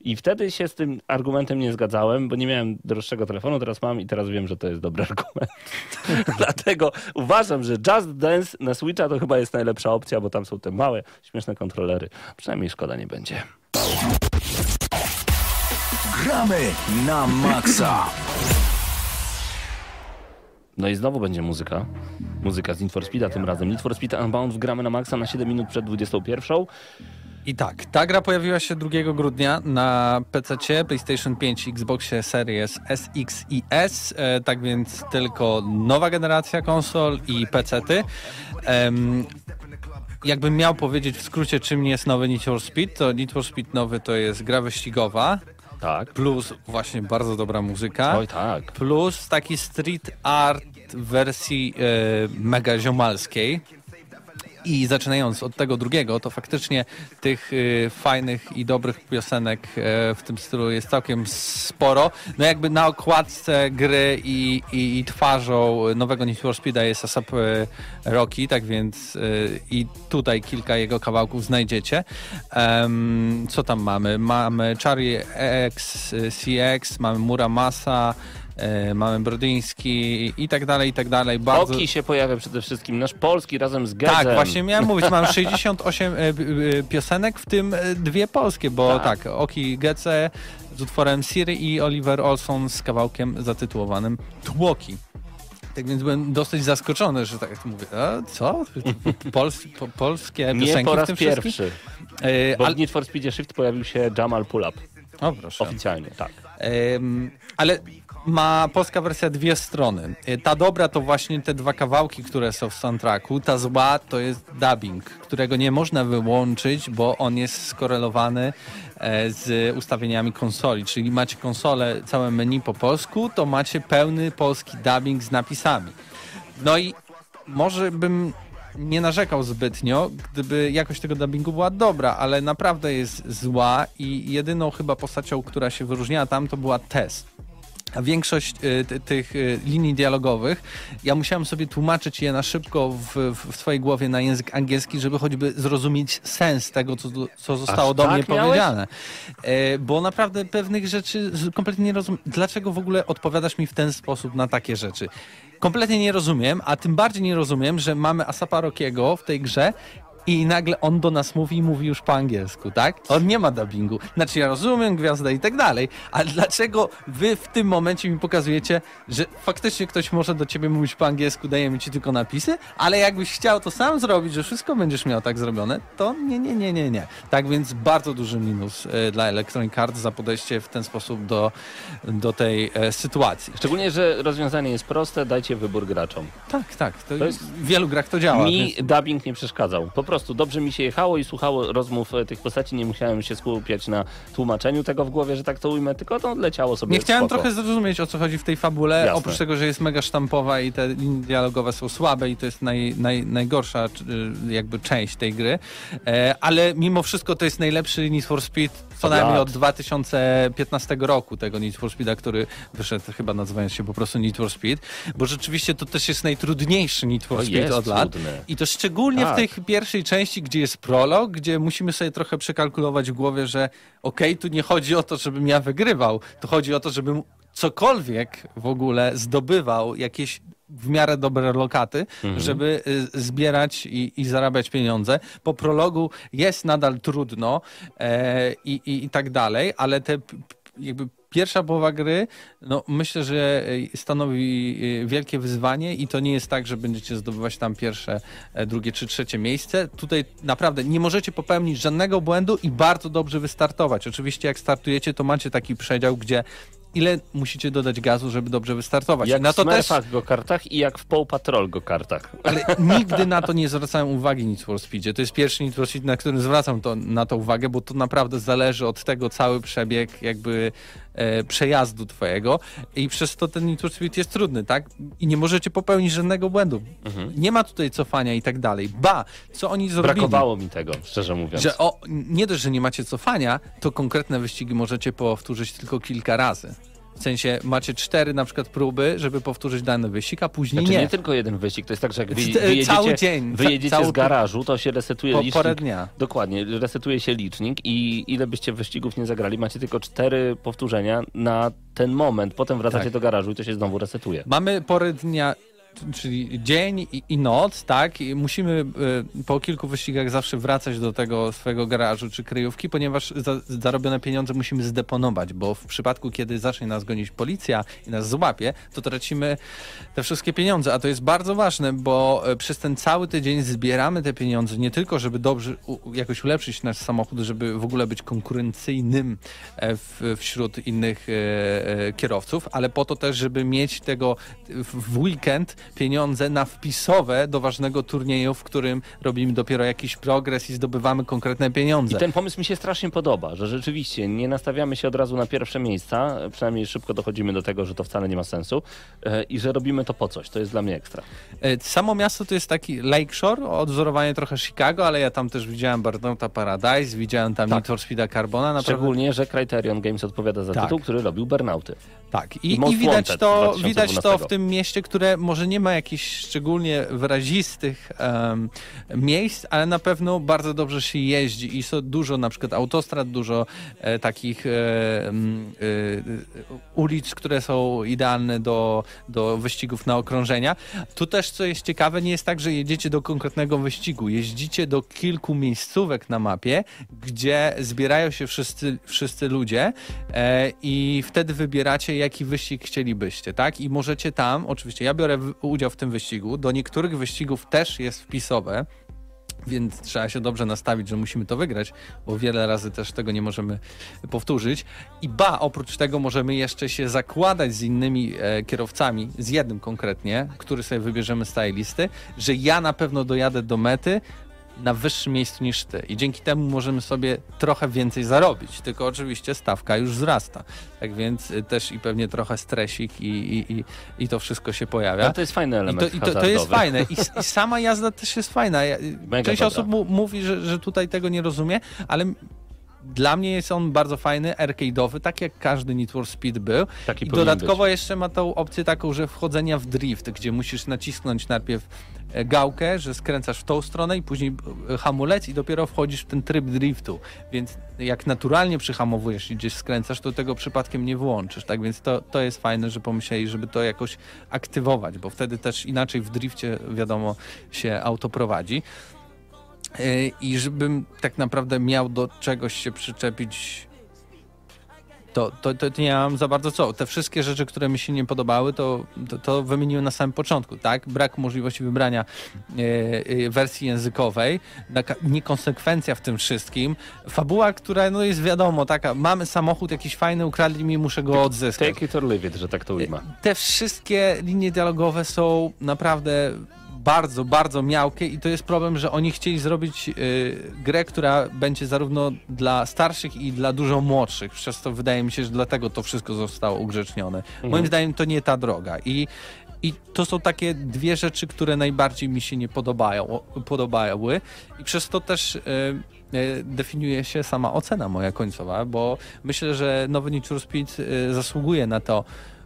I wtedy się z tym argumentem nie zgadzałem, bo nie miałem droższego telefonu, teraz mam i teraz wiem, że to jest dobry argument. Dlatego uważam, że Just Dance na Switcha to chyba jest najlepsza opcja, bo tam są te małe, śmieszne kontrolery. Przynajmniej szkoda nie będzie. Gramy na maksa. No i znowu będzie muzyka. Muzyka z Need for Speed'a tym razem. Need for Speed Unbound gramy na maksa na 7 minut przed 21. I tak, ta gra pojawiła się 2 grudnia na PC, PlayStation 5, Xboxie Series SX i S, e, tak więc tylko nowa generacja konsol i PC-ty. Em, jakbym miał powiedzieć w skrócie, czym jest nowy Need for Speed, to Need for Speed nowy to jest gra wyścigowa, Tak. plus właśnie bardzo dobra muzyka, Oj tak. plus taki street art w wersji e, mega ziomalskiej. I zaczynając od tego drugiego, to faktycznie tych y, fajnych i dobrych piosenek e, w tym stylu jest całkiem sporo. No jakby na okładce gry i, i, i twarzą nowego Need for Speeda jest ASAP e, Rocky, tak więc y, i tutaj kilka jego kawałków znajdziecie. Co tam mamy? Mamy Charlie X, y, CX, mamy Muramasa, e, mamy Brodyński i tak dalej, i tak dalej. Bardzo... Oki się pojawia przede wszystkim, nasz polski razem z Gedzem. Tak, właśnie miałem mówić, mam 68 e, e, piosenek, w tym e, dwie polskie, bo Tak. tak, Oki Gece z utworem Siri i Oliver Olson z kawałkiem zatytułowanym Tłoki. Tak więc byłem dosyć zaskoczony, że tak mówię, a co? Pols, po, polskie Nie piosenki po w raz tym wszystkim? pierwszy. E, Bo w Need for Speedzie Shift pojawił się Jamal Pull-Up. o proszę. Oficjalnie, tak. Em, ale ma polska wersja dwie strony. Y, Ta dobra to właśnie te dwa kawałki, które są w soundtracku. Ta zła to jest dubbing, którego nie można wyłączyć, bo on jest skorelowany e, z ustawieniami konsoli. Czyli macie konsolę, całe menu po polsku, to macie pełny polski dubbing z napisami. No i może bym nie narzekał zbytnio, gdyby jakość tego dubbingu była dobra, ale naprawdę jest zła i jedyną chyba postacią, która się wyróżniała tam, to była Tess. Większość ty- tych y, linii dialogowych, ja musiałem sobie tłumaczyć je na szybko w, w, swojej głowie na język angielski, żeby choćby zrozumieć sens tego, co, co zostało Aż do tak mnie miałeś? powiedziane. E, bo naprawdę pewnych rzeczy kompletnie nie rozumiem. Dlaczego w ogóle odpowiadasz mi w ten sposób na takie rzeczy? Kompletnie nie rozumiem, a tym bardziej nie rozumiem, że mamy Asapa Rockiego w tej grze i nagle on do nas mówi i mówi już po angielsku, tak? On nie ma dubbingu. Znaczy ja rozumiem gwiazdę i tak dalej, ale dlaczego wy w tym momencie mi pokazujecie, że faktycznie ktoś może do ciebie mówić po angielsku, dajemy ci tylko napisy, ale jakbyś chciał to sam zrobić, że wszystko będziesz miał tak zrobione, to nie, nie, nie, nie, nie. Tak więc bardzo duży minus e, dla Electronic Arts za podejście w ten sposób do, do tej e, sytuacji. Szczególnie, że rozwiązanie jest proste, dajcie wybór graczom. Tak, tak. To To jest- w wielu grach to działa. Mi więc- dubbing nie przeszkadzał. Po prostu dobrze mi się jechało i słuchało rozmów e, tych postaci. Nie musiałem się skupiać na tłumaczeniu tego w głowie, że tak to ujmę, tylko to leciało sobie Nie chciałem spoko. trochę zrozumieć, o co chodzi w tej fabule, Jasne. oprócz tego, że jest mega sztampowa i te linie dialogowe są słabe i to jest naj, naj, najgorsza y, jakby część tej gry, e, ale mimo wszystko to jest najlepszy Need for Speed co najmniej od 2015 roku, tego Need for Speeda, który wyszedł chyba nazywając się po prostu Need for Speed, bo rzeczywiście to też jest najtrudniejszy Need for Speed od lat. I to szczególnie Tak. w tej pierwszej części, gdzie jest prolog, gdzie musimy sobie trochę przekalkulować w głowie, że okej, tu nie chodzi o to, żebym ja wygrywał, tu chodzi o to, żebym cokolwiek w ogóle zdobywał, jakieś w miarę dobre lokaty, żeby y, zbierać i, i zarabiać pieniądze. Po prologu jest nadal trudno e, i, i, i tak dalej, ale te jakby pierwsza połowa gry, no myślę, że y, stanowi y, wielkie wyzwanie i to nie jest tak, że będziecie zdobywać tam pierwsze, e, drugie czy trzecie miejsce. Tutaj naprawdę nie możecie popełnić żadnego błędu i bardzo dobrze wystartować. Oczywiście jak startujecie, to macie taki przedział, gdzie ile musicie dodać gazu, żeby dobrze wystartować. Jak na w to też Smurfach go-kartach i jak w Paw Patrol go-kartach. ale nigdy na to nie zwracałem uwagi Need for Speedzie. To jest pierwszy Need for Speed, na którym zwracam to, na to uwagę, bo to naprawdę zależy od tego cały przebieg jakby e, przejazdu twojego i przez to ten Need Speed jest trudny, tak? I nie możecie popełnić żadnego błędu. Nie ma tutaj cofania i tak dalej. Ba, co oni zrobili? Brakowało mi tego, szczerze mówiąc. Że o, nie dość, że nie macie cofania, to konkretne wyścigi możecie powtórzyć tylko kilka razy. W sensie macie cztery na przykład próby, żeby powtórzyć dany wyścig, a później Znaczy nie. nie. tylko jeden wyścig, to jest tak, że jak wy, wyjedziecie, cały dzień, wyjedziecie cały- z garażu, to się resetuje Po licznik. porę dnia. Dokładnie, resetuje się licznik i ile byście wyścigów nie zagrali, macie tylko cztery powtórzenia na ten moment. Potem wracacie Tak. do garażu i to się znowu resetuje. Mamy pory dnia, czyli dzień i, i noc, tak? I musimy y, po kilku wyścigach zawsze wracać do tego swojego garażu czy kryjówki, ponieważ za, zarobione pieniądze musimy zdeponować, bo w przypadku, kiedy zacznie nas gonić policja i nas złapie, to tracimy te wszystkie pieniądze, a to jest bardzo ważne, bo y, przez ten cały tydzień zbieramy te pieniądze nie tylko, żeby dobrze u, jakoś ulepszyć nasz samochód, żeby w ogóle być konkurencyjnym e, w, wśród innych e, e, kierowców, ale po to też, żeby mieć tego w weekend pieniądze na wpisowe do ważnego turnieju, w którym robimy dopiero jakiś progres i zdobywamy konkretne I pieniądze. ten pomysł mi się strasznie podoba, że rzeczywiście nie nastawiamy się od razu na pierwsze miejsca, przynajmniej szybko dochodzimy do tego, że to wcale nie ma sensu e, i że robimy to po coś. To jest dla mnie ekstra. E, Samo miasto to jest taki Lakeshore, odwzorowanie trochę Chicago, ale ja tam też widziałem Burnouta Paradise, widziałem tam Tak. Need for Speeda Carbona. Naprawdę, Szczególnie, że Criterion Games odpowiada za Tak. tytuł, który robił Burnouty. Tak, I i, widać, to, 2012. widać to w tym mieście, które może nie ma jakichś szczególnie wyrazistych em, miejsc, ale na pewno bardzo dobrze się jeździ i są dużo na przykład autostrad, dużo e, takich e, e, ulic, które są idealne do, do wyścigów na okrążenia. Tu też, co jest ciekawe, nie jest tak, że jedziecie do konkretnego wyścigu. Jeździcie do kilku miejscówek na mapie, gdzie zbierają się wszyscy, wszyscy ludzie e, i wtedy wybieracie, jaki wyścig chcielibyście, tak? I możecie tam, oczywiście ja biorę udział w tym wyścigu, do niektórych wyścigów też jest wpisowe, Więc trzeba się dobrze nastawić, że musimy to wygrać, bo wiele razy też tego nie możemy powtórzyć. I ba, oprócz tego możemy jeszcze się zakładać z innymi e, kierowcami, z jednym konkretnie, który sobie wybierzemy z tej listy, że ja na pewno dojadę do mety na wyższym miejscu niż ty. I dzięki temu możemy sobie trochę więcej zarobić. Tylko oczywiście stawka już wzrasta. Tak więc y, też i pewnie trochę stresik i, i, i, i to wszystko się pojawia. Ale to jest fajny I element to, i to, to jest fajne. I, I sama jazda też jest fajna. Ja, Mega część dobra. osób mu, mówi, że, że tutaj tego nie rozumie, ale dla mnie jest on bardzo fajny, arcade'owy, tak jak każdy Need for Speed był. Taki I dodatkowo jeszcze ma tą opcję taką, że wchodzenia w drift, gdzie musisz nacisnąć najpierw gałkę, że skręcasz w tą stronę i później e, hamulec i dopiero wchodzisz w ten tryb driftu. Więc jak naturalnie przyhamowujesz i gdzieś skręcasz, to tego przypadkiem nie włączysz. Tak więc to, to jest fajne, że pomyśleli, żeby to jakoś aktywować, bo wtedy też inaczej w drifcie wiadomo się auto prowadzi. Yy, I żebym tak naprawdę miał do czegoś się przyczepić, to, to, to nie mam za bardzo co. Te wszystkie rzeczy, które mi się nie podobały, to, to, to wymieniłem na samym początku, tak? Brak możliwości wybrania e, wersji językowej, taka niekonsekwencja w tym wszystkim, fabuła, która no jest wiadomo, taka, mamy samochód jakiś fajny, ukradli mi, muszę go odzyskać. Take it or leave it, że tak to ujmę. Te wszystkie linie dialogowe są naprawdę bardzo, bardzo miałkie i to jest problem, że oni chcieli zrobić y, grę, która będzie zarówno dla starszych i dla dużo młodszych. Przez to wydaje mi się, że dlatego to wszystko zostało ugrzecznione. Moim zdaniem to nie ta droga i i to są takie dwie rzeczy, które najbardziej mi się nie podobają, podobały i przez to też y, y, definiuje się sama ocena moja końcowa, bo myślę, że nowy Need for Speed y, zasługuje na to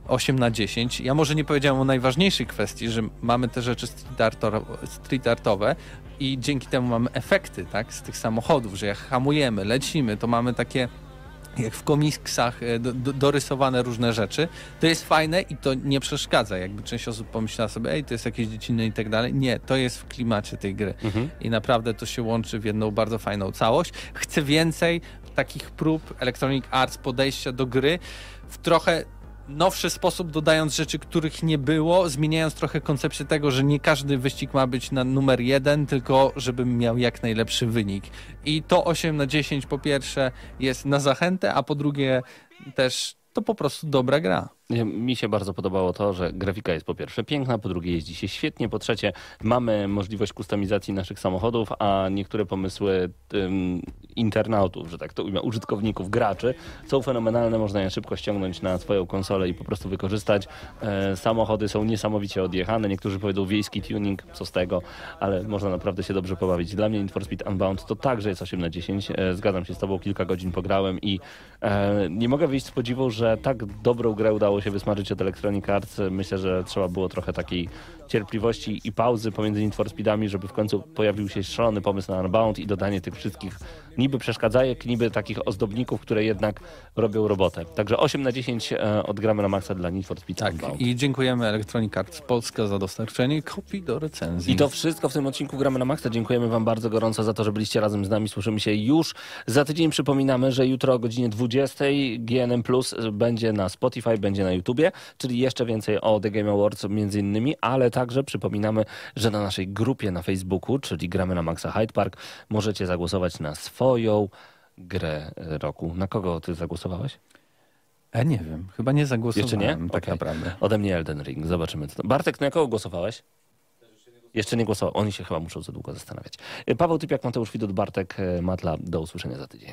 8 na 10. Ja może nie powiedziałem o najważniejszej kwestii, że mamy te rzeczy street, artor, street artowe i dzięki temu mamy efekty tak, z tych samochodów, że jak hamujemy, lecimy, to mamy takie jak w komiksach e, do, do, dorysowane różne rzeczy, to jest fajne i to nie przeszkadza. Jakby część osób pomyślała sobie, ej, to jest jakieś dziecinne i tak dalej. Nie, to jest w klimacie tej gry. I naprawdę to się łączy w jedną bardzo fajną całość. Chcę więcej takich prób Electronic Arts podejścia do gry w trochę nowszy sposób, dodając rzeczy, których nie było, zmieniając trochę koncepcję tego, że nie każdy wyścig ma być na numer jeden, tylko żebym miał jak najlepszy wynik. I to 8 na 10 po pierwsze jest na zachętę, a po drugie też to po prostu dobra gra. Mi się bardzo podobało to, że grafika jest po pierwsze piękna, po drugie jeździ się świetnie, po trzecie mamy możliwość kustomizacji naszych samochodów, a niektóre pomysły internautów, że tak to ujmę, użytkowników, graczy są fenomenalne, można je szybko ściągnąć na swoją konsolę i po prostu wykorzystać. E, samochody są niesamowicie odjechane, niektórzy powiedzą wiejski tuning, co z tego, ale można naprawdę się dobrze pobawić. Dla mnie Need for Speed Unbound to także jest 8 na 10, e, zgadzam się z tobą, kilka godzin pograłem i e, nie mogę wyjść z podziwu, że tak dobrą grę udało się wysmażyć od Electronic Arts. Myślę, że trzeba było trochę takiej cierpliwości i pauzy pomiędzy Need for Speedami, żeby w końcu pojawił się szalony pomysł na Unbound i dodanie tych wszystkich niby przeszkadzajek, niby takich ozdobników, które jednak robią robotę. Także 8 na 10 e, odgramy na maksa dla Need for Speed Tak, Unbound. i dziękujemy Electronic Arts Polska za dostarczenie kopii do recenzji. I to wszystko w tym odcinku Gramy na Maxa. Dziękujemy Wam bardzo gorąco za to, że byliście razem z nami. Słyszymy się już za tydzień. Przypominamy, że jutro o godzinie 20 GNM Plus będzie na Spotify, będzie na YouTubie, czyli jeszcze więcej o The Game Awards między innymi, ale także przypominamy, że na naszej grupie na Facebooku, czyli Gramy na Maxa Hyde Park, możecie zagłosować na swoją grę roku. Na kogo Ty zagłosowałeś? Ja nie wiem, chyba nie zagłosowałem Jeszcze nie? tak Okej. naprawdę. Ode mnie Elden Ring. Zobaczymy. Co to. Bartek, na kogo głosowałeś? Jeszcze nie głosował. Oni się chyba muszą za długo zastanawiać. E, Paweł Typiak, Mateusz Widut, Bartek e, Matla. Do usłyszenia za tydzień.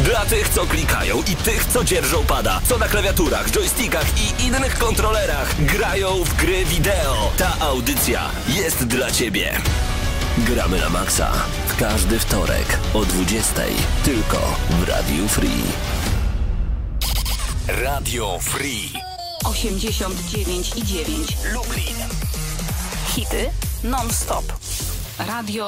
Dla tych, co klikają i tych, co dzierżą pada, co na klawiaturach, joystickach i innych kontrolerach grają w gry wideo. Ta audycja jest dla Ciebie. Gramy na maksa w każdy wtorek o 20 tylko w Radiu Free. Radio Free. 89 i 9 Lublin. Hity non-stop. Radio